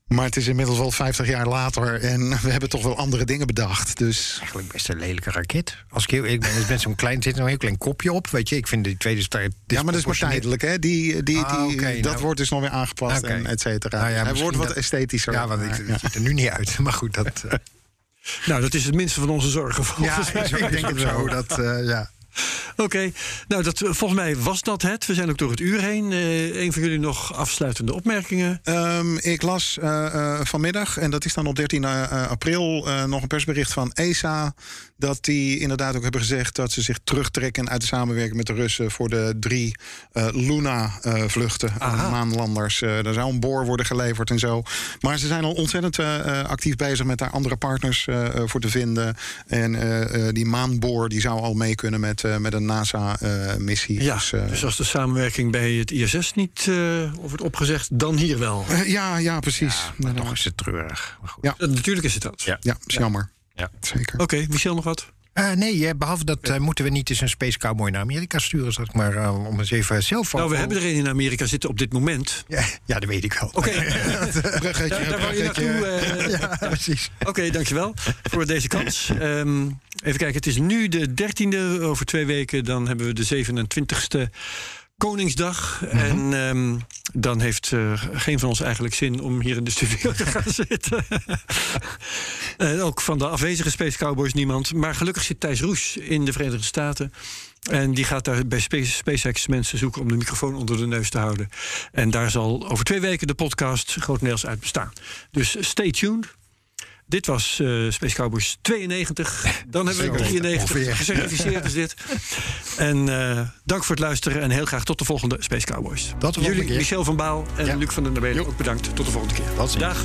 Maar het is inmiddels wel 50 jaar later. En we hebben toch wel andere dingen bedacht. Dus Eigenlijk best een lelijke raket. Als ik heel eerlijk ben, er is zo'n klein, zit een heel klein kopje op. Weet je, ik vind die tweede start... ja, maar dat is maar tijdelijk. Hè? Die, die, die, Ah, dat nou. wordt dus nog weer aangepast en et cetera. Nou ja, Hij wordt wat dat- esthetischer. Ja, want ik, ziet er nu niet uit. Maar goed, dat... eh, Nou, dat is het minste van onze zorgen. volgens mij. ik denk het zo. Dat, eh, ja. Oké, nou dat, volgens mij was dat het. We zijn ook door het uur heen. Eh een van jullie nog afsluitende opmerkingen? Ehm, ik las eh, eh, vanmiddag, en dat is dan op 13 eh, eh, april, eh, nog een persbericht van ESA. Dat die inderdaad ook hebben gezegd dat ze zich terugtrekken uit de samenwerking met de Russen voor de drie eh, Luna-vluchten. maanlanders. Eh, er zou een boor worden geleverd en zo. Maar ze zijn al ontzettend eh, eh, actief bezig met daar andere partners eh, eh, voor te vinden. En eh, eh, die maanboor die zou al mee kunnen met met, eh, met een NASA-missie. Ja, dus, eh, dus als de samenwerking bij het ISS niet eh, wordt opgezegd, dan hier wel. ja, ja, precies. Maar nog is het treurig. Maar goed. Ja. Natuurlijk is het dat. Ja. Ja, is jammer. Ja. Zeker. Oké, Michel nog wat? Eh, nee, eh, behalve dat eh, moeten we niet eens een Space Cowboy naar Amerika sturen, zeg maar, eh, om eens even zelf Nou, we hebben er een in Amerika zitten op dit moment. Ja, ja, dat weet ik wel. Oké, Bruggetje, daar, daar wou je naartoe. ja, precies. Oké, dankjewel voor deze kans. Ehm, even kijken, het is nu de 13e. Over twee weken dan hebben we de 27e Koningsdag. En ehm, dan heeft eh, geen van ons eigenlijk zin om hier in de studio te gaan zitten. en ook van de afwezige Space Cowboys niemand. Maar gelukkig zit Thijs Roes in de Verenigde Staten. En die gaat daar bij Space, SpaceX mensen zoeken om de microfoon onder de neus te houden. En daar zal over twee weken de podcast grotendeels uit bestaan. Dus stay tuned. Dit was eh, Space Cowboys 92. Dan hebben we Zo, 93. ongeveer. Gecertificeerd is dit. En eh, dank voor het luisteren en heel graag tot de volgende Space Cowboys. Tot de volgende Jullie, keer. Michel van Baal en Ja. Luc van den Berg ook bedankt. Tot de volgende keer. Dag.